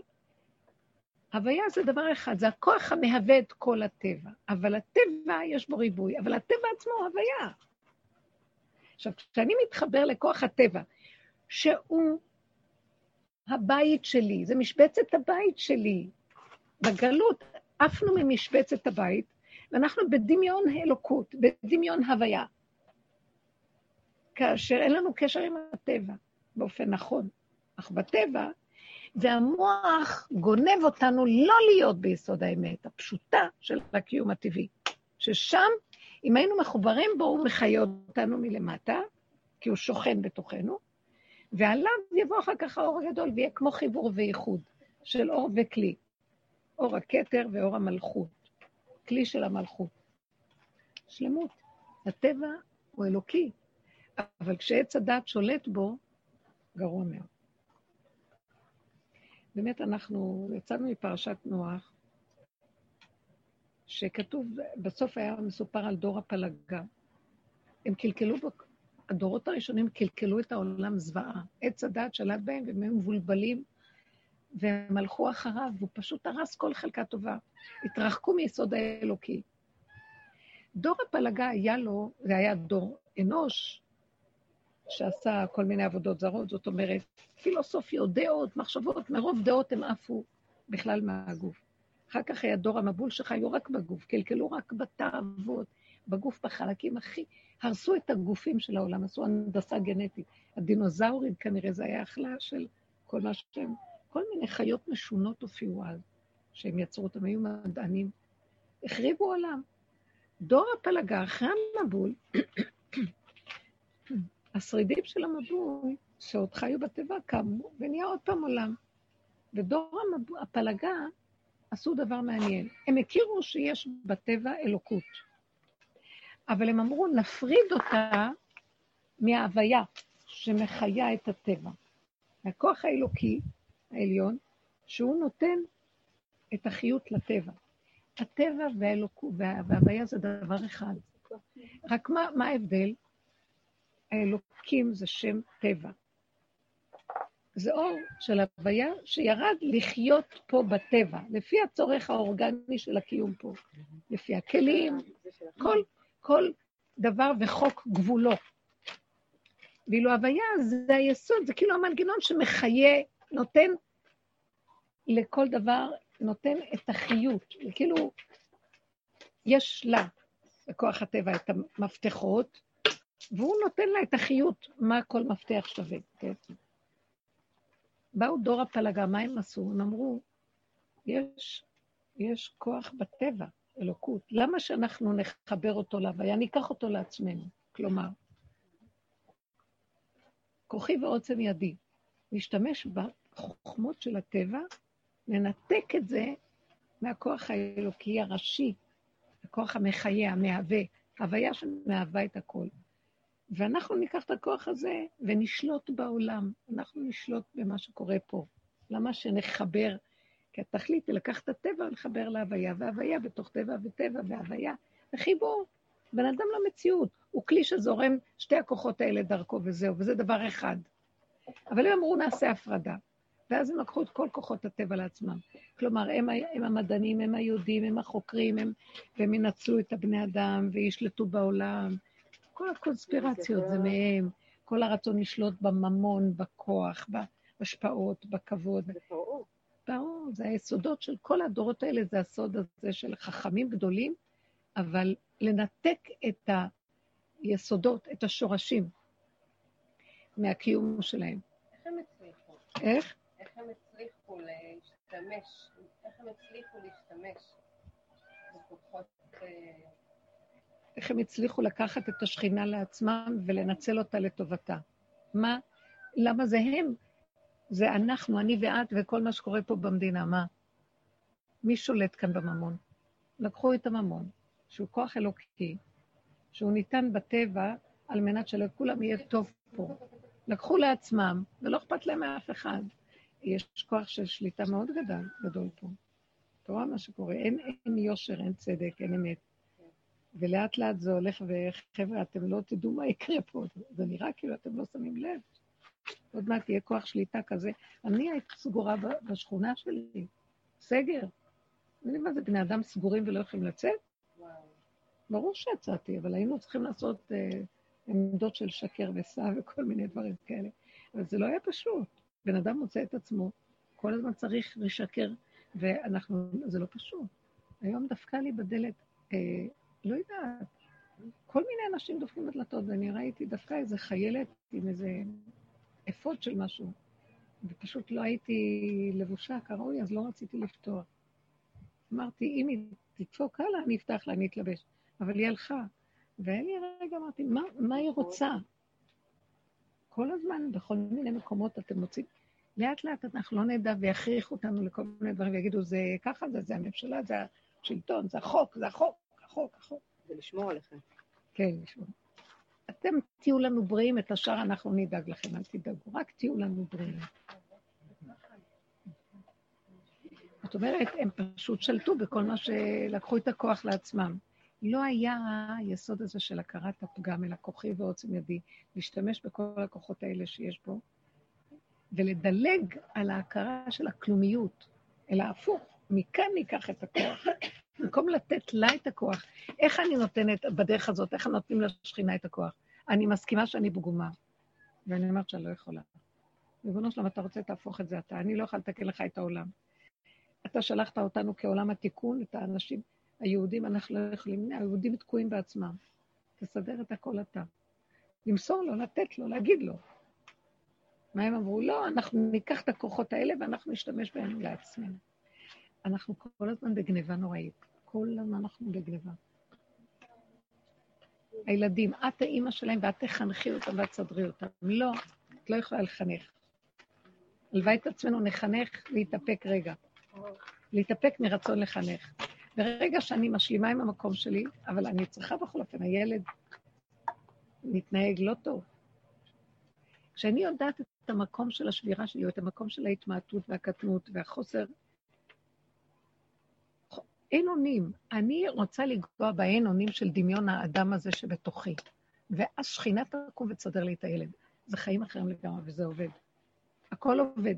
הוויה זה דבר אחד, זה הכוח המהווה את כל הטבע. אבל הטבע, יש בו ריבוי, אבל הטבע עצמו הוא הוויה. עכשיו, כשאני מתחבר לכוח הטבע, שהוא הבית שלי, זה משבצת הבית שלי. בגלות עפנו ממשבצת הבית, ואנחנו בדמיון אלוקות, בדמיון הוויה. כאשר אין לנו קשר עם הטבע באופן נכון. אך בטבע, והמוח גונב אותנו לא להיות ביסוד האמת הפשוטה של הקיום הטבעי. ששם, אם היינו מחוברים בו, הוא מחיה אותנו מלמטה, כי הוא שוכן בתוכנו, ועליו יבוא אחר כך האור הגדול, ויהיה כמו חיבור וייחוד של אור וכלי. אור הכתר ואור המלכות, כלי של המלכות. שלמות. הטבע הוא אלוקי, אבל כשעץ הדת שולט בו, גרוע מאוד. באמת, אנחנו יצאנו מפרשת נוח, שכתוב, בסוף היה מסופר על דור הפלגה. הם קלקלו, הדורות הראשונים קלקלו את העולם זוועה. עץ הדת שלט בהם והם היו מבולבלים, והם הלכו אחריו, והוא פשוט הרס כל חלקה טובה. התרחקו מיסוד האלוקי. דור הפלגה היה לו, זה היה דור אנוש, שעשה כל מיני עבודות זרות, זאת אומרת, פילוסופיות, דעות, מחשבות, מרוב דעות הם עפו בכלל מהגוף. אחר כך היה דור המבול שחיו רק בגוף, קלקלו רק בתאוות, בגוף, בחלקים הכי... הרסו את הגופים של העולם, עשו הנדסה גנטית. הדינוזאורים כנראה זה היה החלאה של כל מה שהם... כל מיני חיות משונות הופיעו אז, שהם יצרו אותם, היו מדענים. החריבו עולם. דור הפלגה, אחרי המבול, [COUGHS] השרידים של המבול, שעוד חיו בתיבה, קמו, ונהיה עוד פעם עולם. ודור המבול, הפלגה עשו דבר מעניין. הם הכירו שיש בטבע אלוקות. אבל הם אמרו, נפריד אותה מההוויה שמחיה את הטבע. הכוח האלוקי העליון, שהוא נותן את החיות לטבע. הטבע והאלוקות וההוויה זה דבר אחד. רק מה, מה ההבדל? האלוקים זה שם טבע. זה אור של הוויה שירד לחיות פה בטבע, לפי הצורך האורגני של הקיום פה, לפי הכלים, כל כל דבר וחוק גבולו. ואילו הוויה זה היסוד, זה כאילו המנגנון שמחיה, נותן לכל דבר, נותן את החיות. כאילו, יש לה, בכוח הטבע, את המפתחות, והוא נותן לה את החיות, מה כל מפתח שווה. כן? באו דור הפלגה, מה הם עשו? הם אמרו, יש, יש כוח בטבע, אלוקות, למה שאנחנו נחבר אותו להוויה, ניקח אותו לעצמנו? כלומר, כוחי ועוצם ידי, נשתמש בחוכמות של הטבע, ננתק את זה מהכוח האלוקי הראשי, הכוח המחיה, המהווה, הוויה שמהווה את הכל. ואנחנו ניקח את הכוח הזה ונשלוט בעולם, אנחנו נשלוט במה שקורה פה. למה שנחבר? כי התכלית היא לקחת את הטבע ולחבר להוויה, והוויה בתוך טבע וטבע והוויה, וחיבור. בן אדם למציאות, הוא כלי שזורם שתי הכוחות האלה דרכו וזהו, וזה דבר אחד. אבל הם אמרו נעשה הפרדה. ואז הם לקחו את כל כוחות הטבע לעצמם. כלומר, הם, הם המדענים, הם היהודים, הם החוקרים, הם, והם ינצלו את הבני אדם וישלטו בעולם. כל הקונספירציות זה מהם, כל הרצון לשלוט בממון, בכוח, בהשפעות, בכבוד. ברור, זה היסודות של כל הדורות האלה, זה הסוד הזה של חכמים גדולים, אבל לנתק את היסודות, את השורשים, מהקיום שלהם. איך הם הצליחו? איך? איך הם הצליחו להשתמש, איך הם הצליחו להשתמש בכוחות... אה, איך הם הצליחו לקחת את השכינה לעצמם ולנצל אותה לטובתה. מה, למה זה הם? זה אנחנו, אני ואת וכל מה שקורה פה במדינה, מה? מי שולט כאן בממון? לקחו את הממון, שהוא כוח אלוקי, שהוא ניתן בטבע על מנת שלכולם יהיה טוב פה. לקחו לעצמם, ולא אכפת להם מאף אחד. יש כוח של שליטה מאוד גדול, גדול פה. אתה רואה מה שקורה, אין, אין יושר, אין צדק, אין אמת. ולאט לאט זה הולך, וחבר'ה, אתם לא תדעו מה יקרה פה. זה נראה כאילו אתם לא שמים לב. עוד מעט יהיה כוח שליטה כזה. אני הייתי סגורה בשכונה שלי, סגר. אני מה זה, בני אדם סגורים ולא יכולים לצאת? וואו. ברור שיצאתי, אבל היינו צריכים לעשות אה, עמדות של שקר וסע [LAUGHS] וכל מיני דברים כאלה. אבל זה לא היה פשוט. בן אדם מוצא את עצמו, כל הזמן צריך לשקר, ואנחנו, זה לא פשוט. היום דפקה לי בדלת, אה, לא יודעת, כל מיני אנשים דופקים בדלתות, ואני ראיתי דווקא איזה חיילת עם איזה אפוד של משהו, ופשוט לא הייתי לבושה כראוי, אז לא רציתי לפתוח. אמרתי, אם היא תדפוק הלאה, אני אפתח לה, אני אתלבש. אבל היא הלכה. והיה לי רגע, אמרתי, מה, מה היא רוצה? כל הזמן, בכל מיני מקומות אתם מוצאים, לאט לאט אנחנו לא נדע ויכריחו אותנו לכל מיני דברים ויגידו, זה ככה, זה, זה הממשלה, זה השלטון, זה החוק, זה החוק, החוק, החוק. זה לשמור עליכם. כן, לשמור. אתם תהיו לנו בריאים, את השאר אנחנו נדאג לכם, אל תדאגו, רק תהיו לנו בריאים. זאת אומרת, הם פשוט שלטו בכל מה שלקחו את הכוח לעצמם. לא היה היסוד הזה של הכרת הפגם, אלא כוחי ועוצם ידי, להשתמש בכל הכוחות האלה שיש בו, ולדלג על ההכרה של הכלומיות, אלא הפוך, מכאן ניקח את הכוח. במקום לתת לה את הכוח, איך אני נותנת בדרך הזאת, איך נותנים לשכינה את הכוח? אני מסכימה שאני פגומה, ואני אומרת שאני לא יכולה. ריבונו שלום, אתה רוצה, תהפוך את זה אתה. אני לא יכולה לתקן לך את העולם. אתה שלחת אותנו כעולם התיקון, את האנשים. היהודים, אנחנו לא יכולים, היהודים תקועים בעצמם. תסדר את הכל אתה. למסור לו, לתת לו, להגיד לו. מה הם אמרו? לא, אנחנו ניקח את הכוחות האלה ואנחנו נשתמש בהם לעצמנו. אנחנו כל הזמן בגניבה נוראית. כל הזמן אנחנו בגניבה. הילדים, את האימא שלהם ואת תחנכי אותם ואת תסדרי אותם. לא, את לא יכולה לחנך. הלוואי את עצמנו נחנך להתאפק רגע. להתאפק מרצון לחנך. ברגע שאני משלימה עם המקום שלי, אבל אני צריכה בכל אופן, הילד מתנהג לא טוב. כשאני יודעת את המקום של השבירה שלי, או את המקום של ההתמעטות והקטנות והחוסר, אין אונים. אני רוצה לגוע באין אונים של דמיון האדם הזה שבתוכי. ואז שכינה תקום ותסדר לי את הילד. זה חיים אחרים לגמרי, וזה עובד. הכל עובד.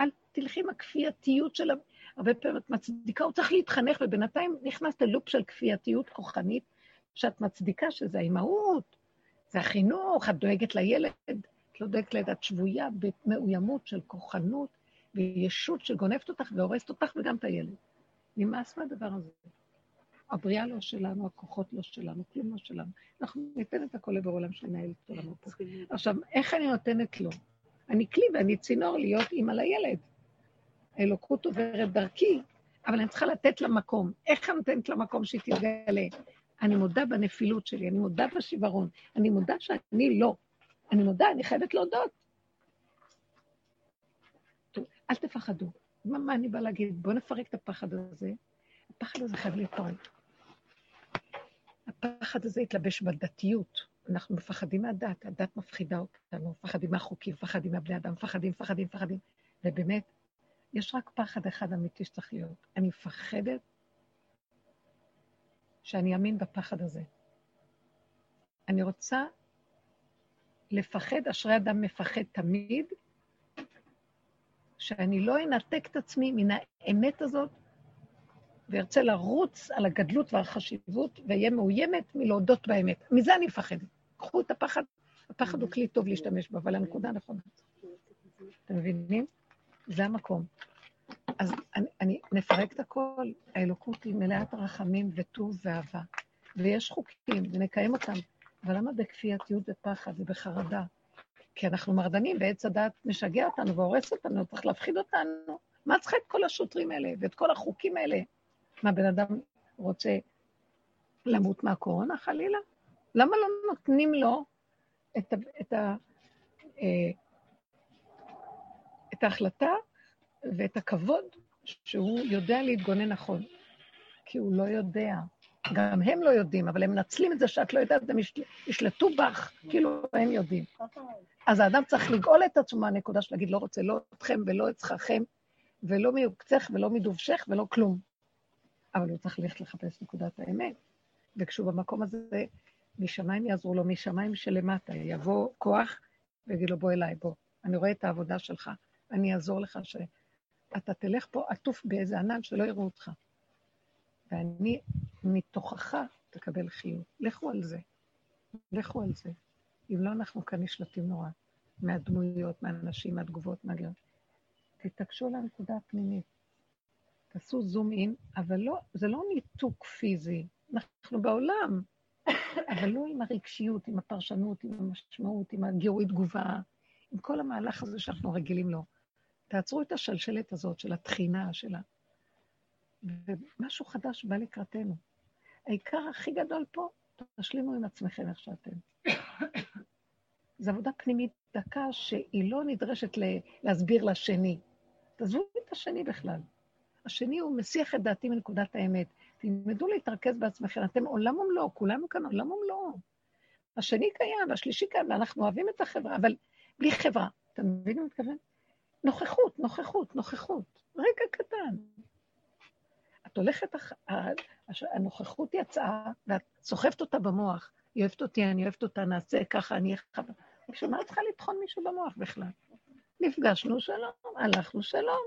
אל תלכי עם הכפייתיות של הרבה פעמים את מצדיקה, הוא צריך להתחנך, ובינתיים נכנסת ללופ של כפייתיות כוחנית, שאת מצדיקה שזה האימהות, זה החינוך, את דואגת לילד, את לא דואגת לילד, את שבויה במאוימות של כוחנות וישות שגונבת אותך והורסת אותך וגם את הילד. נמאס מהדבר הזה. הבריאה לא שלנו, הכוחות לא שלנו, כלום לא שלנו. אנחנו ניתן את הכל לבור עולם שנהל את עולמו פה. עכשיו, איך אני נותנת לו? אני כלי ואני צינור להיות אימא לילד. האלוקות עוברת דרכי, אבל אני צריכה לתת לה מקום. איך אני נותנת לה מקום שהיא תתגלה? אני מודה בנפילות שלי, אני מודה בשיוורון, אני מודה שאני לא. אני מודה, אני חייבת להודות. אל תפחדו. מה, מה אני באה להגיד? בואו נפרק את הפחד הזה. הפחד הזה חייב להתפרק. הפחד הזה התלבש בדתיות. אנחנו מפחדים מהדת, הדת מפחידה אותנו, מפחדים מהחוקים, מפחדים מהבני אדם, מפחדים, מפחדים, מפחדים. ובאמת, יש רק פחד אחד אמיתי שצריך להיות. אני מפחדת שאני אאמין בפחד הזה. אני רוצה לפחד, אשרי אדם מפחד תמיד, שאני לא אנתק את עצמי מן האמת הזאת וארצה לרוץ על הגדלות והחשיבות ואהיה מאוימת מלהודות באמת. מזה אני מפחדת. קחו את הפחד, הפחד הוא כלי טוב להשתמש בו, אבל הנקודה נכונה. אתם מבינים? זה המקום. אז אני, אני נפרק את הכל, האלוקות היא מלאת רחמים וטוב ואהבה, ויש חוקים, ונקיים אותם. אבל למה בכפייתיות ופחד ובחרדה? כי אנחנו מרדנים, ועץ הדת משגע אותנו והורס אותנו, צריך להפחיד אותנו. מה צריך את כל השוטרים האלה ואת כל החוקים האלה? מה, בן אדם רוצה למות מהקורונה, חלילה? למה לא נותנים לו את, ה, את, ה, אה, את ההחלטה ואת הכבוד שהוא יודע להתגונן נכון? כי הוא לא יודע. גם הם לא יודעים, אבל הם מנצלים את זה שאת לא יודעת, הם ישלטו בך, כאילו הם יודעים. אז האדם צריך לגאול את עצמו מהנקודה של להגיד, לא רוצה לא אתכם ולא את זכרכם, ולא מיוקצך ולא מדובשך ולא כלום. אבל הוא צריך ללכת לחפש נקודת האמת. וכשהוא במקום הזה, משמיים יעזרו לו, משמיים שלמטה, יבוא כוח ויגיד לו, בוא אליי, בוא. אני רואה את העבודה שלך, אני אעזור לך שאתה תלך פה עטוף באיזה ענן שלא יראו אותך. ואני מתוכך תקבל חיות. לכו על זה. לכו על זה. אם לא, אנחנו כאן נשלטים נורא. מהדמויות, מהאנשים, מהתגובות, מהגר. תתעקשו לנקודה הפנימית. תעשו זום אין, אבל לא, זה לא ניתוק פיזי. אנחנו בעולם, אבל לא עם הרגשיות, עם הפרשנות, עם המשמעות, עם הגירוי תגובה, עם כל המהלך הזה שאנחנו רגילים לו. תעצרו את השלשלת הזאת של התחינה, שלה. ומשהו חדש בא לקראתנו. העיקר הכי גדול פה, תשלימו עם עצמכם איך שאתם. זו עבודה פנימית דקה שהיא לא נדרשת להסביר לשני. תעזבו את השני בכלל. השני הוא מסיח את דעתי מנקודת האמת. תלמדו להתרכז בעצמכם, אתם עולם ומלואו, כולנו כאן עולם ומלואו. השני קיים, והשלישי קיים, ואנחנו אוהבים את החברה, אבל בלי חברה. אתה מבין מה מתכוון? נוכחות, נוכחות, נוכחות. רגע קטן. הולכת, הנוכחות יצאה, ואת סוחבת אותה במוח. היא אוהבת אותי, אני אוהבת אותה, נעשה ככה, אני אהיה חבר. בשביל מה את צריכה לטחון מישהו במוח בכלל? נפגשנו שלום, הלכנו שלום.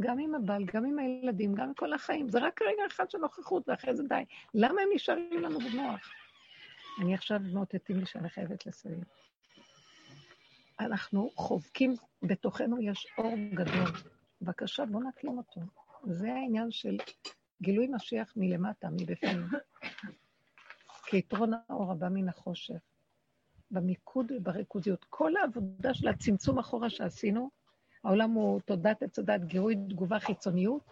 גם עם הבעל, גם עם הילדים, גם עם כל החיים. זה רק רגע אחד של נוכחות, ואחרי זה די. למה הם נשארים לנו במוח? אני עכשיו מאותתים לי שאני חייבת לסיים. אנחנו חובקים, בתוכנו יש אור גדול. בבקשה, בואו נקלים אותו. זה העניין של גילוי משיח מלמטה, מבפנים. [LAUGHS] כיתרון האור הבא מן החושך. במיקוד ובריכוזיות. כל העבודה של הצמצום אחורה שעשינו, העולם הוא תודעת עץ הדת, גירוי תגובה חיצוניות,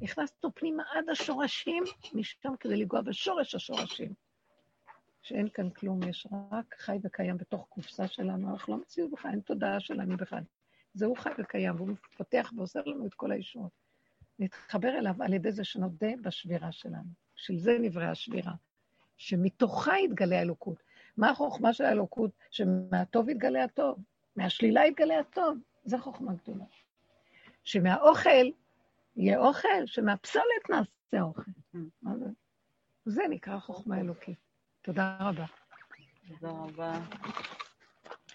נכנסנו פנימה עד השורשים, משם כדי לגוע בשורש השורשים. שאין כאן כלום, יש רק חי וקיים בתוך קופסה שלנו, אנחנו לא מציאות בכלל, אין תודעה של אני בכלל. זהו חי וקיים, והוא מפתח ועושה לנו את כל הישועות. נתחבר אליו על ידי זה שנודה בשבירה שלנו. של זה נבראה השבירה. שמתוכה יתגלה האלוקות. מה החוכמה של האלוקות? שמהטוב יתגלה הטוב, מהשלילה יתגלה הטוב. זו חוכמה גדולה. שמהאוכל יהיה אוכל, שמהפסולת נעשה אוכל. מה זה? זה נקרא חוכמה אלוקית. תודה רבה. תודה רבה.